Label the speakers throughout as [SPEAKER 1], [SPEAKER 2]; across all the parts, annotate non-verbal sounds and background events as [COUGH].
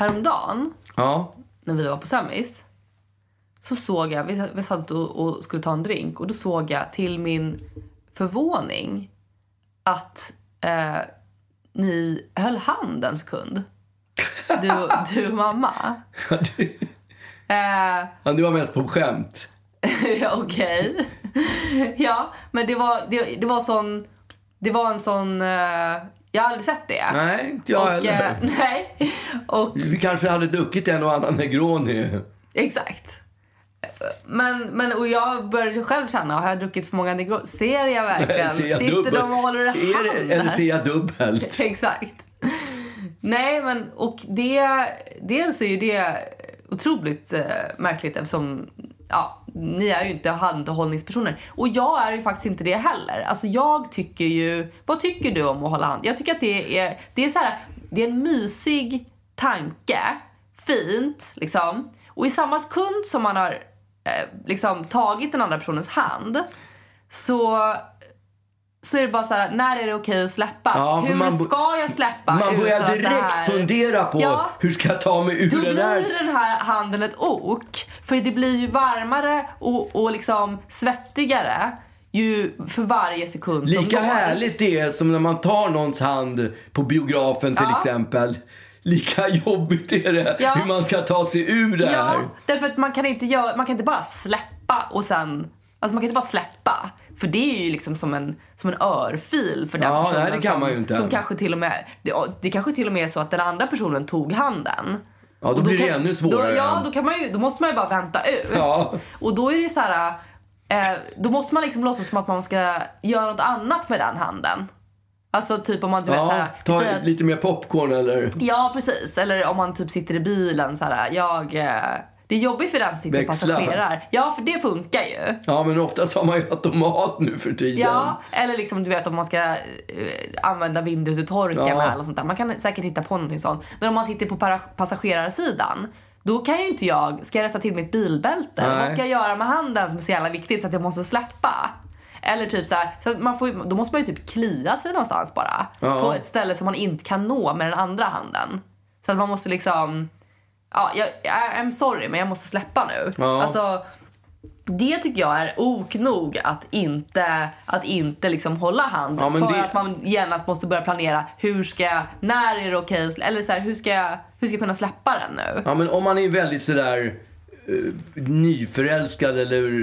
[SPEAKER 1] häromdagen
[SPEAKER 2] Ja.
[SPEAKER 1] när vi var på Semmis så såg jag, vi, vi satt och, och skulle ta en drink och då såg jag till min förvåning att eh, ni höll hand en sekund. Du, [LAUGHS] du och mamma. Eh,
[SPEAKER 2] Ja, du var mest på skämt. [LAUGHS]
[SPEAKER 1] Okej. ja, men det var, det, det var sån... Det var en sån... eh, jag har aldrig sett det.
[SPEAKER 2] Nej, inte jag
[SPEAKER 1] och,
[SPEAKER 2] heller.
[SPEAKER 1] eh, [LAUGHS] nej. Och
[SPEAKER 2] Vi kanske hade druckit en och annan Negroni.
[SPEAKER 1] exakt. Men, men och jag började själv känna, har jag druckit för många Negroni? Ser jag [LAUGHS] verkligen?
[SPEAKER 2] Ser jag
[SPEAKER 1] Sitter
[SPEAKER 2] dubbelt?
[SPEAKER 1] de och håller i hand
[SPEAKER 2] Är det, eller ser jag dubbelt? [LAUGHS]
[SPEAKER 1] Exakt. Nej, men och det... Dels är ju det otroligt eh, märkligt eftersom ja, ni är ju inte handhållningspersoner. Och jag är ju faktiskt inte det heller. Alltså jag tycker ju... Vad tycker du om att hålla hand? Jag tycker att det är, det är så här, det är en mysig tanke. Fint, liksom. Och i samma sekund som man har eh, liksom tagit den andra personens hand så så är det bara så här, när är det okej att släppa?
[SPEAKER 2] Ja,
[SPEAKER 1] Hur
[SPEAKER 2] man
[SPEAKER 1] ska jag släppa?
[SPEAKER 2] Man börjar direkt fundera på
[SPEAKER 1] Ja.
[SPEAKER 2] hur ska jag ta mig ur
[SPEAKER 1] Då
[SPEAKER 2] det där?
[SPEAKER 1] blir den här handen ett ok. För det blir ju varmare och, och liksom svettigare ju för varje sekund
[SPEAKER 2] Lika härligt det är som när man tar någons hand på biografen till
[SPEAKER 1] Ja.
[SPEAKER 2] exempel. Lika jobbigt är det
[SPEAKER 1] Ja.
[SPEAKER 2] hur man ska ta sig ur det
[SPEAKER 1] Ja,
[SPEAKER 2] här.
[SPEAKER 1] därför att man kan inte göra, man kan inte bara släppa och sen, alltså man kan inte bara släppa. För det är ju liksom som en, som en örfil för den
[SPEAKER 2] Ja,
[SPEAKER 1] personen.
[SPEAKER 2] nej, det kan
[SPEAKER 1] som,
[SPEAKER 2] man ju inte.
[SPEAKER 1] Som kanske till och med, det, det kanske till och med är så att den andra personen tog handen.
[SPEAKER 2] Ja, då
[SPEAKER 1] Och
[SPEAKER 2] blir det
[SPEAKER 1] kan-
[SPEAKER 2] ännu svårare.
[SPEAKER 1] Då, ja, då, kan man ju, då måste man ju bara vänta ut.
[SPEAKER 2] Ja.
[SPEAKER 1] Och då är det så här, eh, då måste man liksom låtsas som att man ska göra något annat med den handen. Alltså typ om man, du vet,
[SPEAKER 2] Ja,
[SPEAKER 1] här,
[SPEAKER 2] ta
[SPEAKER 1] att-
[SPEAKER 2] lite mer popcorn eller...
[SPEAKER 1] Ja, precis. Eller om man typ sitter i bilen så här, jag... eh, Det är jobbigt för den som sitter och
[SPEAKER 2] Växla.
[SPEAKER 1] passagerar. Ja, för det funkar ju.
[SPEAKER 2] Ja, men oftast har man ju automat nu för tiden.
[SPEAKER 1] Ja, eller liksom du vet om man ska eh, använda vindrutetorkar
[SPEAKER 2] Ja.
[SPEAKER 1] med eller sånt där. Man kan säkert hitta på någonting sånt. Men om man sitter på passagerarsidan då kan ju inte jag, ska jag rätta till mitt bilbälte?
[SPEAKER 2] Nej.
[SPEAKER 1] Vad ska jag göra med handen som är så jävla viktigt så att jag måste släppa? Eller typ så här, så man får, då måste man ju typ klia sig någonstans bara.
[SPEAKER 2] Ja.
[SPEAKER 1] På ett ställe som man inte kan nå med den andra handen. Så att man måste liksom, ja, jag, I'm sorry men jag måste släppa nu.
[SPEAKER 2] Ja.
[SPEAKER 1] Alltså, det tycker jag är ok nog att inte, att inte liksom hålla hand.
[SPEAKER 2] Ja,
[SPEAKER 1] för
[SPEAKER 2] det-
[SPEAKER 1] att man genast måste börja planera. Hur ska jag, när är det okej slä- Eller så här, hur ska jag, hur ska jag kunna släppa den nu?
[SPEAKER 2] Ja, men om man är väldigt sådär uh, nyförälskad eller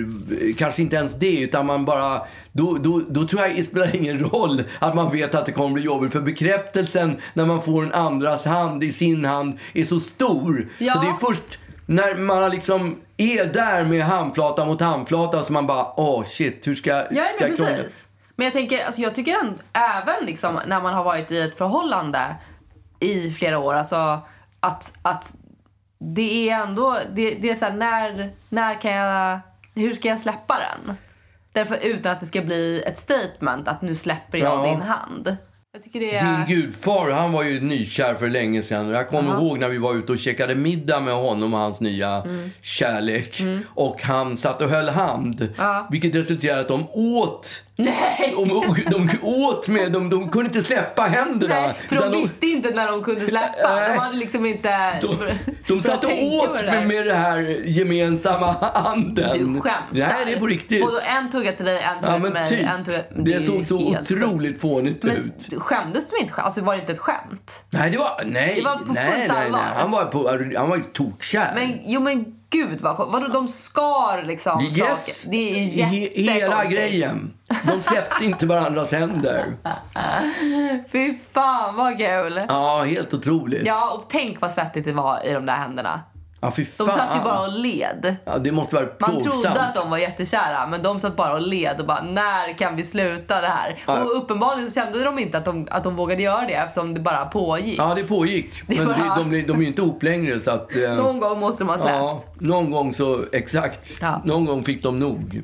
[SPEAKER 2] eh, kanske inte ens det, utan man bara... Då, då, då tror jag det spelar ingen roll att man vet att det kommer bli jobbigt. För bekräftelsen när man får en andras hand i sin hand är så stor.
[SPEAKER 1] Ja.
[SPEAKER 2] Så det är först när man liksom är där med handflata mot handflata som man bara, åh shit, hur ska,
[SPEAKER 1] Ja,
[SPEAKER 2] ska
[SPEAKER 1] men
[SPEAKER 2] jag krångla?
[SPEAKER 1] Men jag tänker, alltså jag tycker änd- även liksom när man har varit i ett förhållande i flera år, alltså att, att det är ändå, det, det är så här, när, när kan jag, hur ska jag släppa den? Därför utan att det ska bli ett statement att nu släpper jag
[SPEAKER 2] Ja.
[SPEAKER 1] din hand. Jag tycker det är...
[SPEAKER 2] Din gudfar, han var ju nykär för länge sedan. Jag kommer ihåg när vi var ute och käkade middag med honom och hans nya
[SPEAKER 1] Mm.
[SPEAKER 2] kärlek. Och han satt och höll hand.
[SPEAKER 1] Ja.
[SPEAKER 2] Vilket resulterade i att de åt.
[SPEAKER 1] Nej!
[SPEAKER 2] De, de åt med, de, de kunde inte släppa händerna.
[SPEAKER 1] Nej, för de visste inte när de kunde släppa. De hade liksom inte...
[SPEAKER 2] de, de satt och åt
[SPEAKER 1] det
[SPEAKER 2] med, med det här gemensamma handen.
[SPEAKER 1] Du skämtar.
[SPEAKER 2] Nej, det är på riktigt.
[SPEAKER 1] Och då en tugga till dig, en tugga
[SPEAKER 2] Ja,
[SPEAKER 1] till mig,
[SPEAKER 2] typ.
[SPEAKER 1] en tugga...
[SPEAKER 2] Det,
[SPEAKER 1] är
[SPEAKER 2] såg så otroligt fånigt ut.
[SPEAKER 1] Men skämdes de inte? Alltså var det inte ett skämt?
[SPEAKER 2] Nej, det var... Nej,
[SPEAKER 1] Det var på
[SPEAKER 2] nej, nej, nej. Han var, på, han var tokkär.
[SPEAKER 1] Men jo men gud vad sjukt. Vadå de skar liksom
[SPEAKER 2] Yes,
[SPEAKER 1] saker? Det är
[SPEAKER 2] he- hela
[SPEAKER 1] jättekonstigt.
[SPEAKER 2] grejen. De släppte inte varandras händer. [LAUGHS]
[SPEAKER 1] Fy fan vad kul.
[SPEAKER 2] Ja, helt otroligt.
[SPEAKER 1] Ja och tänk vad svettigt det var i de där händerna.
[SPEAKER 2] Ja, fy
[SPEAKER 1] De
[SPEAKER 2] fan.
[SPEAKER 1] satt ju bara och led.
[SPEAKER 2] Ja, det måste vara
[SPEAKER 1] Man trodde att de var jättekära men de satt bara och led och bara när kan vi sluta det här?
[SPEAKER 2] Ja.
[SPEAKER 1] Och uppenbarligen så kände de inte att de, att de vågade göra det eftersom det bara pågick.
[SPEAKER 2] Ja, det pågick.
[SPEAKER 1] Det
[SPEAKER 2] Men
[SPEAKER 1] bara-
[SPEAKER 2] de, de, de är ju inte ihop längre så att... eh,
[SPEAKER 1] Någon gång måste de ha släppt.
[SPEAKER 2] Ja, någon gång så, exakt.
[SPEAKER 1] Ja.
[SPEAKER 2] Någon gång fick de nog.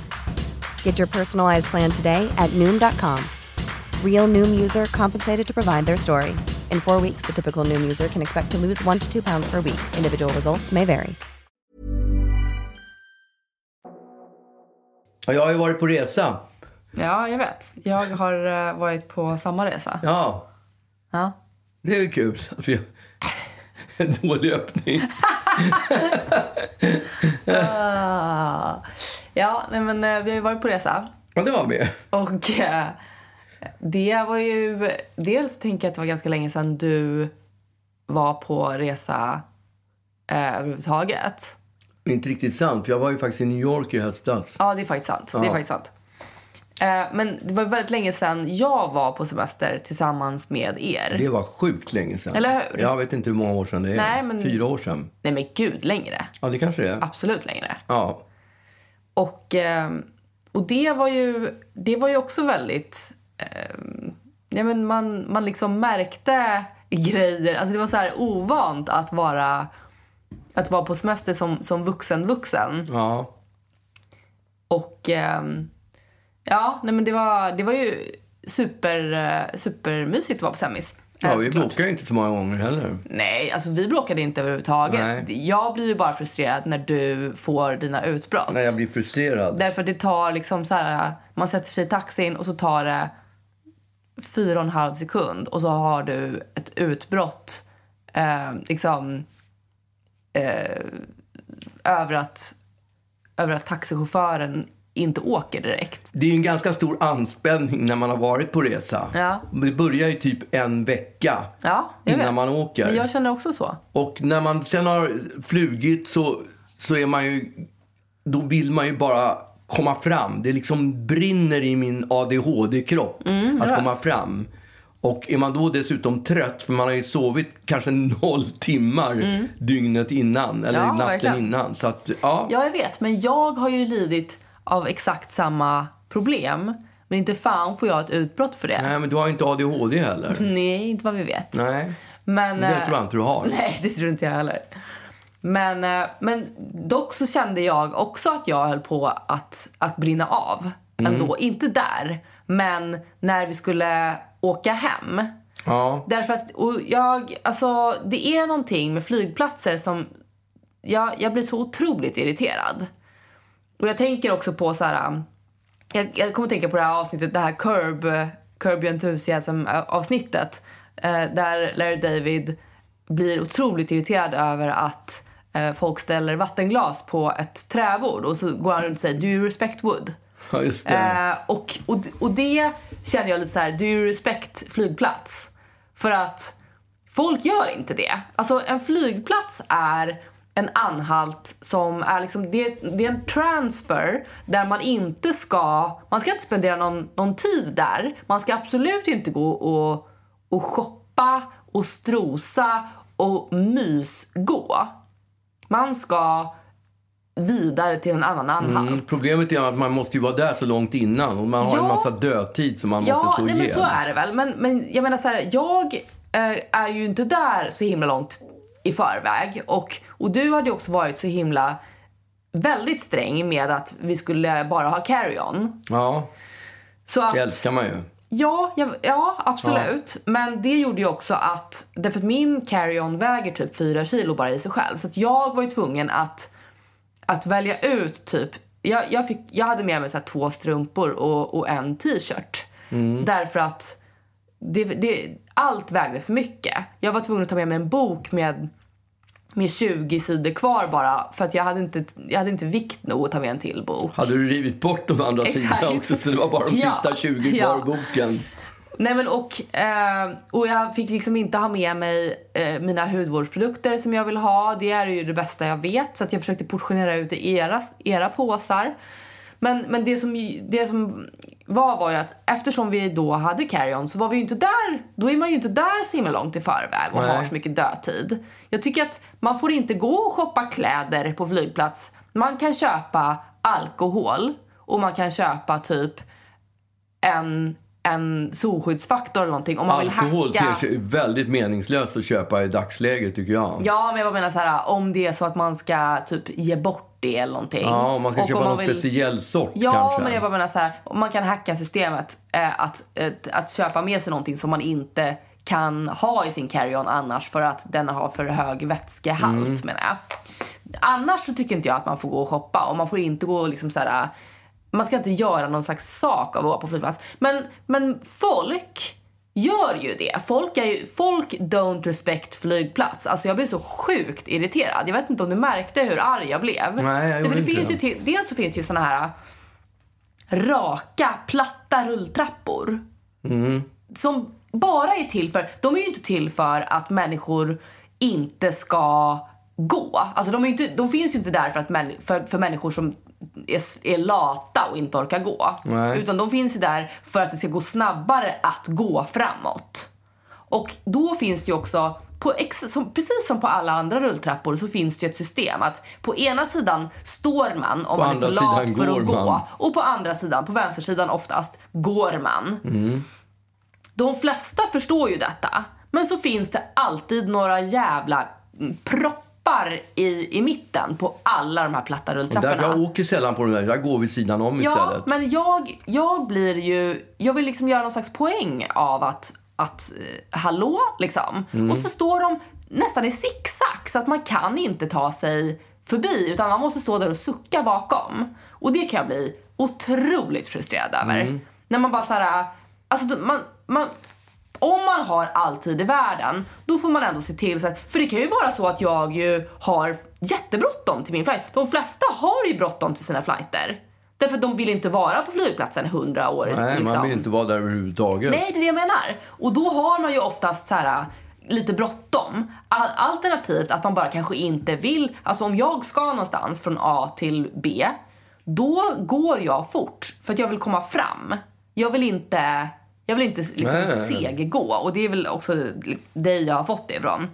[SPEAKER 3] Get your personalized plan today at Noom.com. Real Noom user compensated to provide their story. In four weeks, the typical Noom user can expect to lose one to two pounds per week. Individual results may vary.
[SPEAKER 2] Ja, jag har ju varit på resa.
[SPEAKER 1] Ja, jag vet. Jag har eh, varit på samma resa.
[SPEAKER 2] Ja,
[SPEAKER 1] Ja.
[SPEAKER 2] det är ju kul. vi- [LAUGHS] En dålig öppning. [LAUGHS]
[SPEAKER 1] Ah. Ja, nej, men eh, vi har ju varit på resa.
[SPEAKER 2] Ja, det har vi.
[SPEAKER 1] Och eh, det var ju... Dels tänker jag att det var ganska länge sedan du var på resa eh, överhuvudtaget.
[SPEAKER 2] Inte riktigt sant, för jag var ju faktiskt i New York i höstas.
[SPEAKER 1] Ja, det är faktiskt sant. Det är
[SPEAKER 2] Ja.
[SPEAKER 1] faktiskt sant. Eh, men det var väldigt länge sedan jag var på semester tillsammans med er.
[SPEAKER 2] Det var sjukt länge sedan.
[SPEAKER 1] Eller hur?
[SPEAKER 2] Jag vet inte hur många år sedan det är.
[SPEAKER 1] Nej, men-
[SPEAKER 2] Fyra år sedan.
[SPEAKER 1] Nej men gud, längre.
[SPEAKER 2] Ja, det kanske det är.
[SPEAKER 1] Absolut längre.
[SPEAKER 2] Ja.
[SPEAKER 1] Och, eh, och det var ju, det var ju också väldigt... Eh, ja, men man, man liksom märkte grejer. Alltså det var så här ovant att vara, att vara på semester som, som vuxen vuxen.
[SPEAKER 2] Ja.
[SPEAKER 1] Och ehm, ja, nej men det var, det var ju super, eh, supermysigt att vara på semis.
[SPEAKER 2] Ja, vi
[SPEAKER 1] såklart.
[SPEAKER 2] bråkar ju inte så många gånger heller.
[SPEAKER 1] Nej, alltså vi bråkade inte överhuvudtaget.
[SPEAKER 2] Nej.
[SPEAKER 1] Jag blir ju bara frustrerad när du får dina utbrott.
[SPEAKER 2] Nej, jag blir frustrerad.
[SPEAKER 1] Därför att det tar liksom så här, man sätter sig i taxin och så tar det fyra och en halv sekund och så har du ett utbrott eh, liksom eh, över att över att taxichauffören inte åker direkt.
[SPEAKER 2] Det är ju en ganska stor anspänning när man har varit på resa.
[SPEAKER 1] Ja.
[SPEAKER 2] Det börjar ju typ en vecka
[SPEAKER 1] Ja,
[SPEAKER 2] innan
[SPEAKER 1] vet.
[SPEAKER 2] man åker.
[SPEAKER 1] Men jag känner också så.
[SPEAKER 2] Och när man sen har flugit så, så är man ju... Då vill man ju bara komma fram. Det liksom brinner i min ADHD-kropp
[SPEAKER 1] Mm,
[SPEAKER 2] att komma fram. Och är man då dessutom trött, för man har ju sovit kanske noll timmar dygnet innan, eller
[SPEAKER 1] Mm. Ja,
[SPEAKER 2] natten
[SPEAKER 1] verkligen.
[SPEAKER 2] innan. Så att, ja.
[SPEAKER 1] Ja, jag vet. Men jag har ju lidit av exakt samma problem. Men inte fan får jag ett utbrott för det.
[SPEAKER 2] Nej, men du har ju inte ADHD heller. [LAUGHS]
[SPEAKER 1] Nej, inte vad vi vet.
[SPEAKER 2] Nej,
[SPEAKER 1] Men,
[SPEAKER 2] det
[SPEAKER 1] eh,
[SPEAKER 2] tror jag inte du har.
[SPEAKER 1] Nej, det tror inte jag heller. Men, eh, men dock så kände jag också att jag höll på att, att brinna av ändå. Inte där, men när vi skulle åka hem.
[SPEAKER 2] Ja.
[SPEAKER 1] Därför att och jag, alltså, det är någonting med flygplatser som jag, jag blir så otroligt irriterad. Och jag tänker också på så här... Jag, jag kommer att tänka på det här avsnittet, det här Curb, Curb Your Enthusiasm avsnittet. Eh, där Larry David blir otroligt irriterad över att eh, folk ställer vattenglas på ett träbord och så går han runt och säger Do you respect wood?
[SPEAKER 2] ja, just det.
[SPEAKER 1] Eh, och, och, och det känner jag lite så här, do you respect flygplats? För att folk gör inte det. Alltså en flygplats är en anhalt som är liksom, det, det är en transfer där man inte ska, man ska inte spendera någon, någon tid där. Man ska absolut inte gå och, och shoppa och strosa och mysgå. Man ska vidare till en annan anhalt.
[SPEAKER 2] Mm, problemet är att man måste ju vara där så långt innan och man har en
[SPEAKER 1] Ja.
[SPEAKER 2] massa dödtid som man
[SPEAKER 1] Ja,
[SPEAKER 2] måste slå
[SPEAKER 1] nej, men
[SPEAKER 2] ihjäl.
[SPEAKER 1] så är det väl. Men, men jag menar så här, jag eh, är ju inte där så himla långt i förväg. Och, och du hade ju också varit så himla väldigt sträng med att vi skulle bara ha carry-on.
[SPEAKER 2] Ja,
[SPEAKER 1] Så att,
[SPEAKER 2] det älskar man ju.
[SPEAKER 1] ja, ja, ja, absolut. Men det gjorde ju också att, därför att min carry-on väger typ 4 kilo bara i sig själv. Så att jag var ju tvungen att, att välja ut typ, jag, jag, fick, jag hade med mig så två strumpor och, och en t-shirt. Därför att det, det, allt vägde för mycket. Jag var tvungen att ta med mig en bok med med 20 sidor kvar bara för att jag hade inte, jag hade inte vikt nog att ta med en till bok.
[SPEAKER 2] Hade du rivit bort de andra
[SPEAKER 1] Exakt.
[SPEAKER 2] sidorna också så det var bara de
[SPEAKER 1] Ja.
[SPEAKER 2] sista 20 kvar
[SPEAKER 1] Ja.
[SPEAKER 2] i boken?
[SPEAKER 1] Nej men och, eh, och jag fick liksom inte ha med mig eh, mina hudvårdsprodukter som jag vill ha. Det är ju det bästa jag vet så att jag försökte portionera ut i era, era påsar. Men, men det, som, det som var var ju att eftersom vi då hade carry-on så var vi ju inte där, då är man ju inte där så himla långt i förväg och
[SPEAKER 2] Nej.
[SPEAKER 1] har så mycket dödtid. Jag tycker att man får inte gå och shoppa kläder på flygplats. Man kan köpa alkohol och man kan köpa typ en, en solskyddsfaktor eller någonting om man
[SPEAKER 2] Alkohol
[SPEAKER 1] vill hacka.
[SPEAKER 2] ter sig väldigt meningslöst att köpa i dagsläget tycker jag.
[SPEAKER 1] Ja, men jag menar så här om det är så att man ska typ ge bort det eller någonting.
[SPEAKER 2] Ja, om man ska
[SPEAKER 1] Och
[SPEAKER 2] köpa
[SPEAKER 1] om
[SPEAKER 2] någon
[SPEAKER 1] man vill-
[SPEAKER 2] speciell sort
[SPEAKER 1] Ja,
[SPEAKER 2] kanske.
[SPEAKER 1] men jag bara menar så här, man kan hacka systemet eh, att, att, att köpa med sig någonting som man inte kan ha i sin carry-on annars för att den har för hög vätskehalt
[SPEAKER 2] Mm.
[SPEAKER 1] menar jag. Annars så tycker inte jag att man får gå och shoppa och man får inte gå och liksom så här man ska inte göra någon slags sak av att vara på flygplats. Men, men folk gör ju det. Folk, är ju, folk don't respect flygplats. Alltså jag blir så sjukt irriterad. Jag vet inte om du märkte hur arg jag blev.
[SPEAKER 2] Nej, jag
[SPEAKER 1] Därför det finns
[SPEAKER 2] det.
[SPEAKER 1] ju till, dels så finns ju såna här raka, platta rulltrappor. Som bara är till för, de är ju inte till för att människor inte ska gå. Alltså de, inte, de finns ju inte där för, att för, för människor som är, är lata och inte orkar gå.
[SPEAKER 2] Nej.
[SPEAKER 1] Utan de finns ju där för att det ska gå snabbare att gå framåt. Och då finns det ju också, på ex, som, precis som på alla andra rulltrappor, så finns det ju ett system att på ena sidan står man om
[SPEAKER 2] På
[SPEAKER 1] man är för lat för att
[SPEAKER 2] går
[SPEAKER 1] gå.
[SPEAKER 2] man.
[SPEAKER 1] Och på andra sidan, på vänstersidan oftast, går man. De flesta förstår ju detta. Men så finns det alltid några jävla mm, proppar i, i mitten på alla de här platta rulltrapporna.
[SPEAKER 2] Därför jag åker sällan på de där. Jag går vid sidan om
[SPEAKER 1] Ja,
[SPEAKER 2] istället.
[SPEAKER 1] men jag, jag blir ju... Jag vill liksom göra någon slags poäng av att, att eh, hallå, liksom.
[SPEAKER 2] Mm.
[SPEAKER 1] Och så står de nästan i zigzag så att man kan inte ta sig förbi utan man måste stå där och sucka bakom. Och det kan jag bli otroligt frustrerad över.
[SPEAKER 2] Mm.
[SPEAKER 1] När man bara så här... Alltså, man, man, om man har all tid i världen, då får man ändå se till så att, För det kan ju vara så att jag ju har jättebråttom till min flight. De flesta har ju bråttom till sina flighter. Därför att de vill inte vara på flygplatsen 100 år.
[SPEAKER 2] Nej,
[SPEAKER 1] liksom.
[SPEAKER 2] man vill inte vara där överhuvudtaget.
[SPEAKER 1] Nej, det är det jag menar. Och då har man ju oftast så här lite bråttom. Al- Alternativt att man bara kanske inte vill, alltså om jag ska någonstans från A till B, då går jag fort för att jag vill komma fram. Jag vill inte, jag vill inte liksom
[SPEAKER 2] Nej.
[SPEAKER 1] seggå och det är väl också dig jag har fått det ifrån.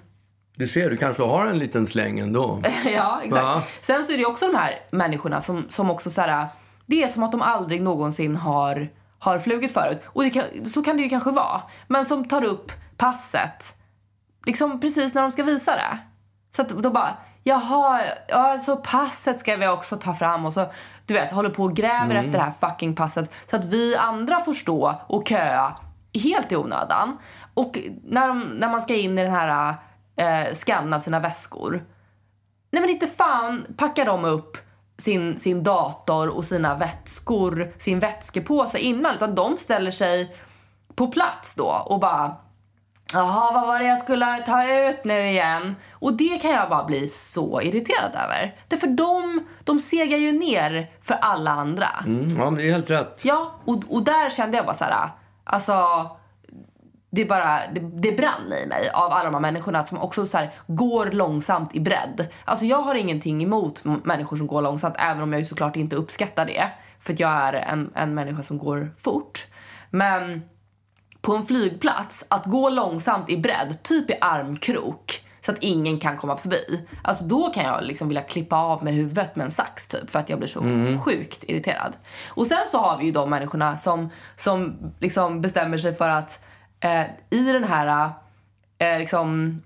[SPEAKER 2] Du ser, du kanske har en liten släng ändå. [LAUGHS]
[SPEAKER 1] ja, exakt.
[SPEAKER 2] Ja.
[SPEAKER 1] Sen så är det också de här människorna som, som också så här, det är som att de aldrig någonsin har, har flugit förut. Och kan, så kan det ju kanske vara. Men som tar upp passet, liksom precis när de ska visa det. Så att då bara, jaha, ja, så passet ska vi också ta fram. Och så, du vet, håller på och gräver efter det här fucking passet. Så att vi andra får stå och köa helt i onödan. Och när, de, när man ska in i den här, eh, scanna sina väskor, Nej men inte fan packar de upp sin, sin dator och sina vätskor, sin vätskepåse innan. Utan de ställer sig på plats då och bara Jaha, vad var det jag skulle ta ut nu igen? Och det kan jag bara bli så irriterad över. Därför de, de segar ju ner för alla andra.
[SPEAKER 2] Mm, ja, men det är helt rätt.
[SPEAKER 1] Ja, och, och där kände jag bara så här, alltså det bara, det, det brann i mig av alla de här människorna som också så här, går långsamt i bredd. Alltså jag har ingenting emot människor som går långsamt även om jag ju såklart inte uppskattar det. För att jag är en, en människa som går fort. Men på en flygplats, att gå långsamt i bredd, typ i armkrok, så att ingen kan komma förbi. Alltså då kan jag liksom vilja klippa av med huvudet med en sax typ för att jag blir så sjukt irriterad. Och sen så har vi ju de människorna som, som liksom bestämmer sig för att eh, i den här eh, liksom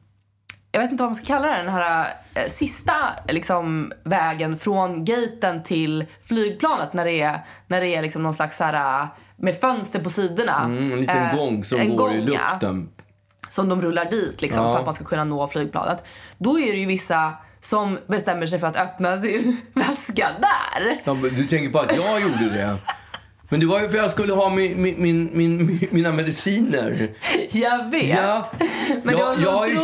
[SPEAKER 1] jag vet inte vad man ska kalla det, den här eh, sista liksom, vägen från gaten till flygplanet när det är, när det är liksom någon slags så här, med fönster på sidorna.
[SPEAKER 2] Mm, en liten
[SPEAKER 1] Eh,
[SPEAKER 2] gång som går i
[SPEAKER 1] gång, ja
[SPEAKER 2] luften.
[SPEAKER 1] som de rullar dit liksom,
[SPEAKER 2] Ja.
[SPEAKER 1] för att man ska kunna nå flygplanet. Då är det ju vissa som bestämmer sig för att öppna sin [LAUGHS] väska där.
[SPEAKER 2] Ja, du tänker på att jag gjorde det? Men det var ju för att jag skulle ha min, min, min, min, mina mediciner.
[SPEAKER 1] Jag vet.
[SPEAKER 2] Ja.
[SPEAKER 1] Men
[SPEAKER 2] jag, jag, har ju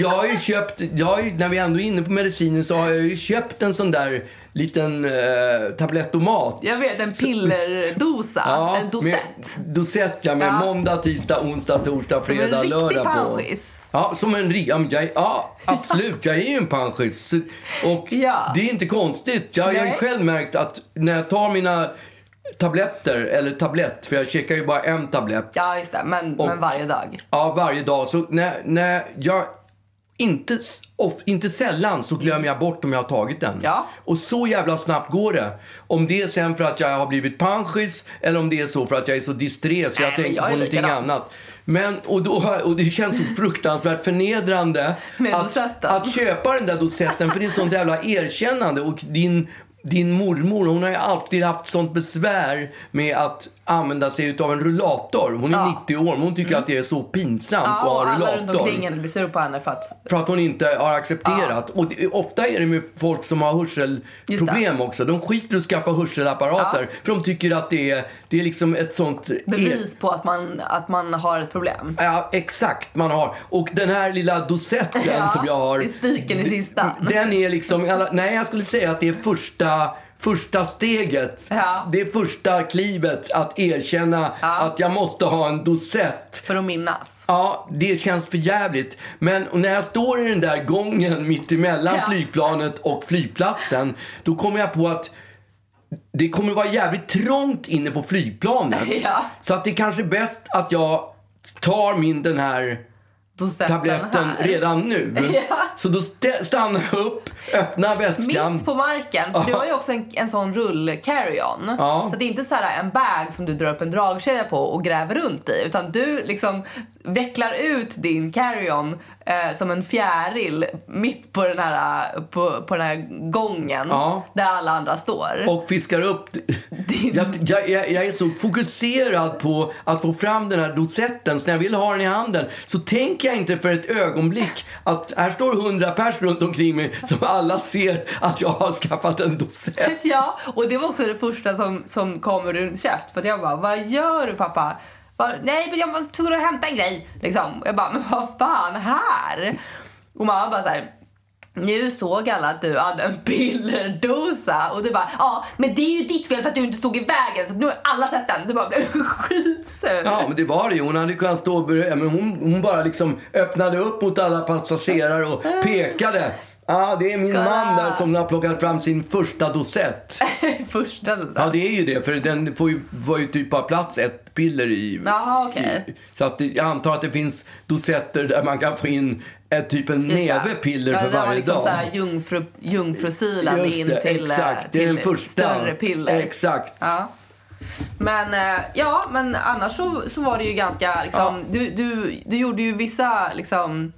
[SPEAKER 2] jag har ju köpt, jag har ju, när vi ändå är inne på mediciner så har jag ju köpt en sån där liten eh, tablettomat.
[SPEAKER 1] Jag vet, en pillerdosa. en dosett.
[SPEAKER 2] Med, dosett, ja. Med
[SPEAKER 1] Ja.
[SPEAKER 2] måndag, tisdag, onsdag, torsdag,
[SPEAKER 1] Som en
[SPEAKER 2] fredag,
[SPEAKER 1] riktig
[SPEAKER 2] lördag
[SPEAKER 1] panschis.
[SPEAKER 2] Ja, som en ja, jag, ja, absolut. Jag är ju en panschis. Och
[SPEAKER 1] Ja.
[SPEAKER 2] det är inte konstigt. Jag, jag har ju själv märkt att när jag tar mina tabletter, eller tablett, för jag käkar ju bara en tablett.
[SPEAKER 1] Ja, just det. Men,
[SPEAKER 2] Och-
[SPEAKER 1] men varje dag.
[SPEAKER 2] Ja, varje dag. Så när, när jag... Inte, of, inte sällan så glömmer jag bort om jag har tagit den.
[SPEAKER 1] Ja.
[SPEAKER 2] Och så jävla snabbt går det. Om det är sen för att jag har blivit panschis eller om det är så för att jag är så disträ så jag
[SPEAKER 1] Nej,
[SPEAKER 2] tänker
[SPEAKER 1] jag
[SPEAKER 2] på någonting
[SPEAKER 1] likadan.
[SPEAKER 2] annat. Men, och, då, och det känns så fruktansvärt förnedrande [LAUGHS] att, att köpa den där dosetten för det är ett sånt jävla erkännande. Och din, din mormor hon har ju alltid haft sånt besvär med att använda sig av en rullator. Hon är
[SPEAKER 1] Ja. Mm.
[SPEAKER 2] 90 år men hon tycker att det är så pinsamt
[SPEAKER 1] Ja,
[SPEAKER 2] att ha
[SPEAKER 1] alla runt
[SPEAKER 2] rullator.
[SPEAKER 1] omkring henne blir sura på henne för att...
[SPEAKER 2] För att hon inte har accepterat. Och det, ofta är det med folk som har hörselproblem också. De skiter i att skaffa hörselapparater. För de tycker att det är, det är liksom ett sånt...
[SPEAKER 1] Bevis på att man, att man har ett problem.
[SPEAKER 2] Ja, exakt. Man har. Och den här lilla dosetten
[SPEAKER 1] Ja,
[SPEAKER 2] som jag har.
[SPEAKER 1] det är spiken i kistan.
[SPEAKER 2] Den är liksom, alla- nej jag skulle säga att det är första, första steget.
[SPEAKER 1] Ja.
[SPEAKER 2] Det första klivet att erkänna att jag måste ha en dosett.
[SPEAKER 1] För att minnas.
[SPEAKER 2] Ja, det känns för jävligt. Men när jag står i den där gången mitt emellan
[SPEAKER 1] Ja.
[SPEAKER 2] flygplanet och flygplatsen, då kommer jag på att det kommer vara jävligt trångt inne på flygplanet. [LAUGHS]
[SPEAKER 1] Ja.
[SPEAKER 2] Så att det är kanske är bäst att jag tar min den här tabletten
[SPEAKER 1] här.
[SPEAKER 2] redan nu. [LAUGHS]
[SPEAKER 1] Ja.
[SPEAKER 2] Så då st- stannar jag upp, öppnar väskan.
[SPEAKER 1] Mitt på marken. För du har ju också en, en sån rull carry-on.
[SPEAKER 2] Ja.
[SPEAKER 1] Så det är inte så här en bag som du drar upp en dragkedja på och gräver runt i. Utan du liksom vecklar ut din carry-on eh, som en fjäril mitt på den här, eh, på, på den här gången
[SPEAKER 2] Ja.
[SPEAKER 1] där alla andra står.
[SPEAKER 2] och fiskar upp. Jag, jag, jag jag är så fokuserad på att få fram den här dosetten så när jag vill ha den i handen så tänker jag inte för ett ögonblick att här står hundra pers runt omkring mig som alla ser att jag har skaffat en dosett.
[SPEAKER 1] Ja, och det var också det första som, som kom ur din käft. För att jag bara, vad gör du pappa? Bara, Nej, men jag var tvungen att hämta en grej. Liksom. Och Jag bara, men vad fan, här? Och mamma bara så här, nu såg alla att du hade en pillerdosa. Och du bara, ja, men det är ju ditt fel för att du inte stod i vägen. Så nu har alla sett den. Du bara blev [LAUGHS] skitsur.
[SPEAKER 2] Ja, men det var det ju. Hon hade kunnat stå och börja, men hon, hon bara liksom öppnade upp mot alla passagerare och pekade. Ja, det är min
[SPEAKER 1] Kolla.
[SPEAKER 2] man där som har plockat fram sin första dosett. [LAUGHS]
[SPEAKER 1] Första dosan.
[SPEAKER 2] Ja, det är ju det. För den får ju, får ju typ bara plats ett piller i.
[SPEAKER 1] Jaha, okej.
[SPEAKER 2] i- Så att jag antar att det finns dosetter där man kan få in ett, typ en näve piller
[SPEAKER 1] ja,
[SPEAKER 2] för varje
[SPEAKER 1] liksom
[SPEAKER 2] dag.
[SPEAKER 1] Så här jungfru, jungfrusilan
[SPEAKER 2] Just
[SPEAKER 1] in
[SPEAKER 2] det,
[SPEAKER 1] till, eh,
[SPEAKER 2] exakt. Det är
[SPEAKER 1] till
[SPEAKER 2] den första.
[SPEAKER 1] större piller.
[SPEAKER 2] Exakt.
[SPEAKER 1] Ja. Men eh, ja, men annars så, så var det ju ganska liksom, du, du, du gjorde ju vissa liksom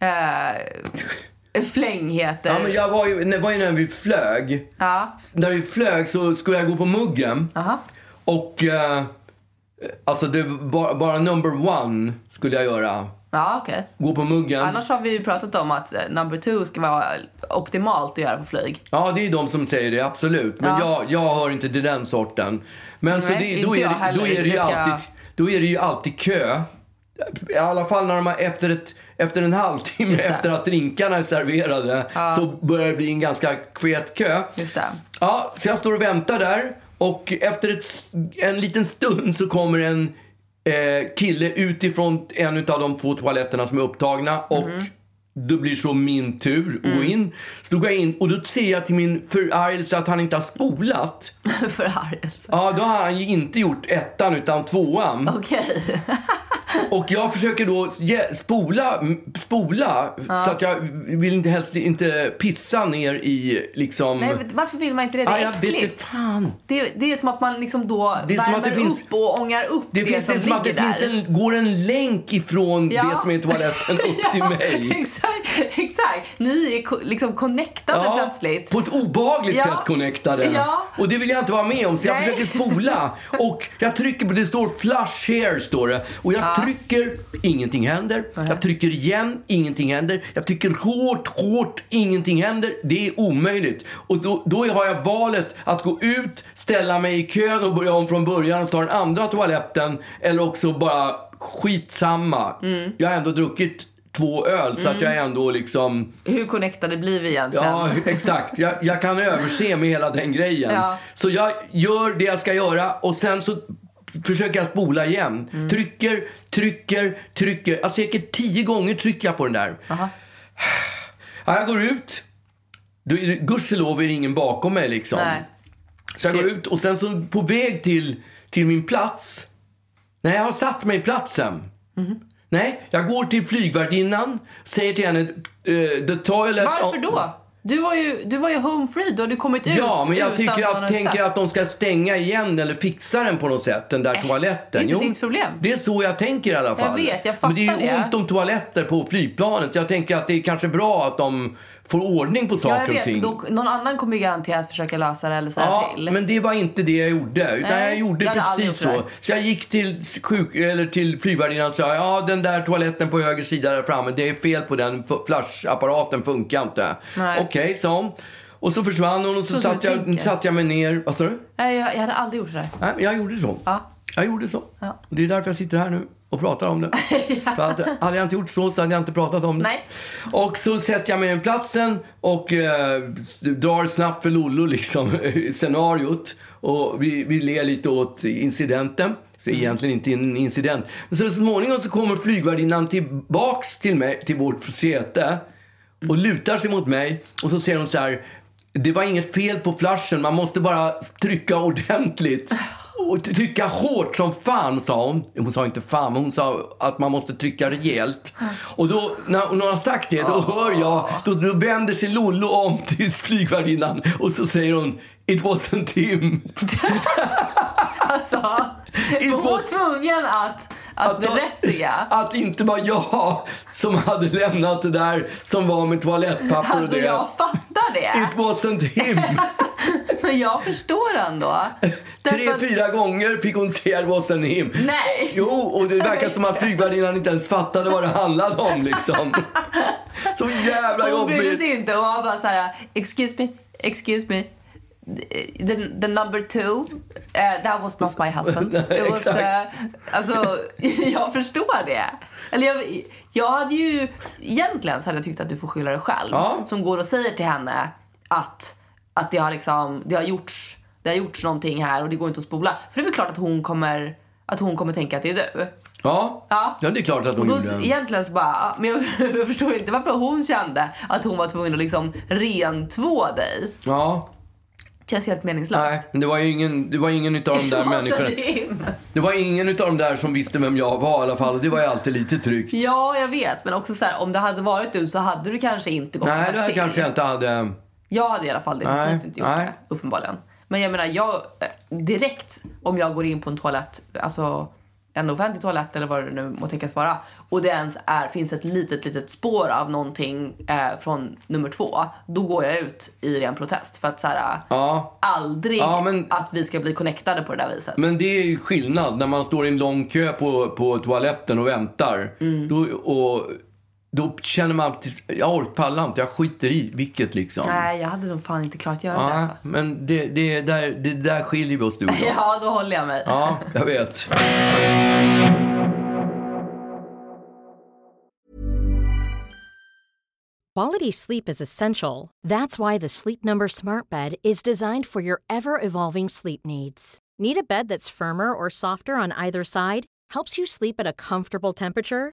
[SPEAKER 1] eh, [LAUGHS] flängheter.
[SPEAKER 2] Ja, men jag var ju, det var ju när vi flög.
[SPEAKER 1] Ja.
[SPEAKER 2] När vi flög så skulle jag gå på muggen.
[SPEAKER 1] Aha.
[SPEAKER 2] Och eh, alltså det bara, bara number one skulle jag göra.
[SPEAKER 1] Ja, okej.
[SPEAKER 2] Gå på muggen.
[SPEAKER 1] Annars har vi ju pratat om att eh, number two ska vara optimalt att göra på flyg.
[SPEAKER 2] Ja, det är de som säger det, absolut. Men
[SPEAKER 1] Ja.
[SPEAKER 2] jag, jag hör inte till den sorten. Men så
[SPEAKER 1] Nej,
[SPEAKER 2] det, då, är
[SPEAKER 1] jag
[SPEAKER 2] det,
[SPEAKER 1] heller.
[SPEAKER 2] då, är det ju
[SPEAKER 1] ska-
[SPEAKER 2] alltid, då är det ju alltid kö. I alla fall när de har, efter, ett, efter en halvtimme efter att drinkarna är serverade så börjar det bli en ganska kvet kö.
[SPEAKER 1] Just det.
[SPEAKER 2] Ja, så jag står och väntar där och efter ett, en liten stund så kommer en eh, kille utifrån en av de två toaletterna som är upptagna och
[SPEAKER 1] mm
[SPEAKER 2] det blir så min tur att gå
[SPEAKER 1] Mm.
[SPEAKER 2] in. Så då går jag in och då ser jag till min förargelse att han inte har spolat. [LAUGHS]
[SPEAKER 1] Förargelse.
[SPEAKER 2] Ja, då har han ju inte gjort ettan utan tvåan.
[SPEAKER 1] Okej. [LAUGHS]
[SPEAKER 2] Och jag försöker då ge- spola, spola så att jag vill inte helst inte pissa ner i liksom...
[SPEAKER 1] Nej, men varför vill man inte det? Det är
[SPEAKER 2] jag vet
[SPEAKER 1] äckligt.
[SPEAKER 2] inte fan.
[SPEAKER 1] Det, det är som att man liksom då
[SPEAKER 2] Det är som
[SPEAKER 1] värmer
[SPEAKER 2] att det finns-
[SPEAKER 1] upp och ångar upp det,
[SPEAKER 2] Det finns
[SPEAKER 1] som
[SPEAKER 2] som att det finns en, går en länk ifrån
[SPEAKER 1] Ja.
[SPEAKER 2] det som är toaletten upp till
[SPEAKER 1] Ja, [LAUGHS]
[SPEAKER 2] mig.
[SPEAKER 1] Exakt, [LAUGHS] exakt. Ni är liksom connectade plötsligt.
[SPEAKER 2] på ett obehagligt
[SPEAKER 1] Ja.
[SPEAKER 2] sätt connectade.
[SPEAKER 1] Ja.
[SPEAKER 2] Och det vill jag inte vara med om så jag
[SPEAKER 1] Nej.
[SPEAKER 2] försöker spola. [LAUGHS] Och jag trycker på det står flush here står det. Och jag trycker, ingenting händer. Jag trycker igen, ingenting händer. Jag trycker hårt, hårt, ingenting händer. Det är omöjligt. Och då, då har jag valet att gå ut, ställa mig i kön och börja om från början och ta den andra toaletten. Eller också bara skitsamma.
[SPEAKER 1] Mm.
[SPEAKER 2] Jag har ändå druckit två öl så att jag är ändå liksom...
[SPEAKER 1] Hur connectade blir vi egentligen?
[SPEAKER 2] Ja, exakt. Jag, jag kan överse med hela den grejen.
[SPEAKER 1] Ja.
[SPEAKER 2] Så jag gör det jag ska göra och sen så försöker jag spola igen.
[SPEAKER 1] Mm.
[SPEAKER 2] Trycker, trycker, trycker. Ja, säkert tio gånger trycker jag på den där.
[SPEAKER 1] Aha.
[SPEAKER 2] Ja, jag går ut. Gudskelov är det ingen bakom mig liksom.
[SPEAKER 1] Nej.
[SPEAKER 2] Så jag går ut och sen så på väg till, till min plats. Nej, jag har satt mig i platsen.
[SPEAKER 1] Mhm.
[SPEAKER 2] Nej, jag går till flygvärdinnan, säger till henne eh, the toilet...
[SPEAKER 1] Varför då? Du var ju, du var ju home free, du hade kommit ut
[SPEAKER 2] Ja, men jag tycker
[SPEAKER 1] hade
[SPEAKER 2] tänker att de ska stänga igen eller fixa den på något sätt, den där toaletten.
[SPEAKER 1] det är inte ditt problem.
[SPEAKER 2] Det är så jag tänker i alla fall.
[SPEAKER 1] vet, jag
[SPEAKER 2] Men det är ju
[SPEAKER 1] fattar det.
[SPEAKER 2] ont om toaletter på flygplanet. Jag tänker att det är kanske bra att de får ordning på
[SPEAKER 1] Ja,
[SPEAKER 2] saker och ting.
[SPEAKER 1] Då, någon annan kommer ju garanterat försöka lösa det eller säga
[SPEAKER 2] Ja,
[SPEAKER 1] till.
[SPEAKER 2] men det var inte det jag gjorde. Utan
[SPEAKER 1] Nej,
[SPEAKER 2] jag gjorde
[SPEAKER 1] jag
[SPEAKER 2] precis så. Så jag gick till, sjuk, eller till flygvärdinnan och sa ja den där toaletten på höger sida där framme, det är fel på den. Flashapparaten funkar inte. Okej, sa hon. Och så försvann hon och så,
[SPEAKER 1] Så
[SPEAKER 2] satt, jag,
[SPEAKER 1] tänker.
[SPEAKER 2] satt jag mig ner. Vad sa du?
[SPEAKER 1] Nej, jag, jag hade aldrig gjort det där.
[SPEAKER 2] Nej, jag gjorde så.
[SPEAKER 1] Ja.
[SPEAKER 2] Jag gjorde så.
[SPEAKER 1] Ja.
[SPEAKER 2] Och det är därför jag sitter här nu och pratar om det. [LAUGHS] För att, hade jag inte gjort så så hade jag inte pratat om det.
[SPEAKER 1] Nej.
[SPEAKER 2] Och så sätter jag mig i platsen och eh, drar snabbt för Lollo liksom [LAUGHS] scenariot. Och vi, vi ler lite åt incidenten. Så
[SPEAKER 1] Mm.
[SPEAKER 2] egentligen inte en incident. Men så, så småningom så kommer flygvärdinnan tillbaks till mig, till vårt säte. Och lutar sig mot mig. Och så säger hon så här. Det var inget fel på flashen, man måste bara trycka ordentligt. [LAUGHS] Och trycka hårt som fan, sa hon. Hon sa inte fan, men hon sa att man måste trycka rejält. Och då, när hon har sagt det, då hör jag, då, då vänder sig Lollo om till flygvärdinnan och så säger hon It wasn't him. [LAUGHS]
[SPEAKER 1] Alltså,
[SPEAKER 2] It
[SPEAKER 1] hon var
[SPEAKER 2] was-
[SPEAKER 1] tvungen att, att,
[SPEAKER 2] Att,
[SPEAKER 1] berättiga.
[SPEAKER 2] att inte var jag som hade lämnat det där som var med toalettpapper och
[SPEAKER 1] Alltså
[SPEAKER 2] det.
[SPEAKER 1] jag fattar det.
[SPEAKER 2] It wasn't him. [LAUGHS]
[SPEAKER 1] Men jag förstår ändå. Därför
[SPEAKER 2] Tre, fyra gånger fick hon säga it wasn't him.
[SPEAKER 1] Nej.
[SPEAKER 2] Jo, och det verkar som att flygvärdinnan inte ens fattade vad det handlade om liksom. Så jävla
[SPEAKER 1] Hon brydde
[SPEAKER 2] jobbigt.
[SPEAKER 1] sig inte. Hon var bara så här, excuse me, excuse me. The, the number two, uh, that was not my husband. [LAUGHS] It was, uh, alltså, [LAUGHS] jag förstår det. Eller jag, jag hade ju, egentligen så hade jag tyckt att du får skylla dig själv.
[SPEAKER 2] Ja.
[SPEAKER 1] Som går och säger till henne att, att det har liksom, det har gjorts, det har gjorts någonting här och det går inte att spola. För det är väl klart att hon kommer, att hon kommer tänka att det är du.
[SPEAKER 2] Ja.
[SPEAKER 1] Ja.
[SPEAKER 2] ja, det är klart att hon
[SPEAKER 1] då,
[SPEAKER 2] gjorde.
[SPEAKER 1] egentligen så bara, men jag, [LAUGHS] jag förstår inte varför hon kände att hon var tvungen att liksom rentvå dig.
[SPEAKER 2] Ja.
[SPEAKER 1] Känns helt meningslöst.
[SPEAKER 2] Nej, men det var ju ingen, det var ingen utav de där [LAUGHS] människorna.
[SPEAKER 1] det
[SPEAKER 2] var ingen utav de där som visste vem jag var i alla fall. Det var ju alltid lite tryggt.
[SPEAKER 1] Ja, jag vet. Men också så här, om det hade varit du så hade du kanske inte gått
[SPEAKER 2] Nej, det här kanske jag inte hade...
[SPEAKER 1] Jag hade i alla fall
[SPEAKER 2] Nej,
[SPEAKER 1] definitivt inte gjort
[SPEAKER 2] nej.
[SPEAKER 1] det, uppenbarligen. Men jag menar, jag, eh, direkt om jag går in på en toalett, alltså en offentlig toalett eller vad det nu må tänkas vara, och det ens är, finns ett litet, litet spår av någonting eh, från nummer två, då går jag ut i ren protest. För att så här,
[SPEAKER 2] Ja.
[SPEAKER 1] aldrig
[SPEAKER 2] Ja, men-
[SPEAKER 1] att vi ska bli connectade på det där viset.
[SPEAKER 2] Men det är ju skillnad när man står i en lång kö på, på toaletten och väntar.
[SPEAKER 1] Mm.
[SPEAKER 2] Då, och, då känner man att jag orkar pallar inte, jag skiter i vilket liksom.
[SPEAKER 1] Nej, jag hade nog fan inte klarat att göra det.
[SPEAKER 2] Ja,
[SPEAKER 1] Alltså.
[SPEAKER 2] men det, det, där, det där skiljer vi oss du och jag. [LAUGHS]
[SPEAKER 1] Ja, då håller jag mig.
[SPEAKER 2] Ja, jag vet.
[SPEAKER 4] Quality sleep is essential. That's why the Sleep Number Smart Bed is designed for your ever evolving sleep needs. Need a bed that's firmer or softer on either side? Helps you sleep at a comfortable temperature?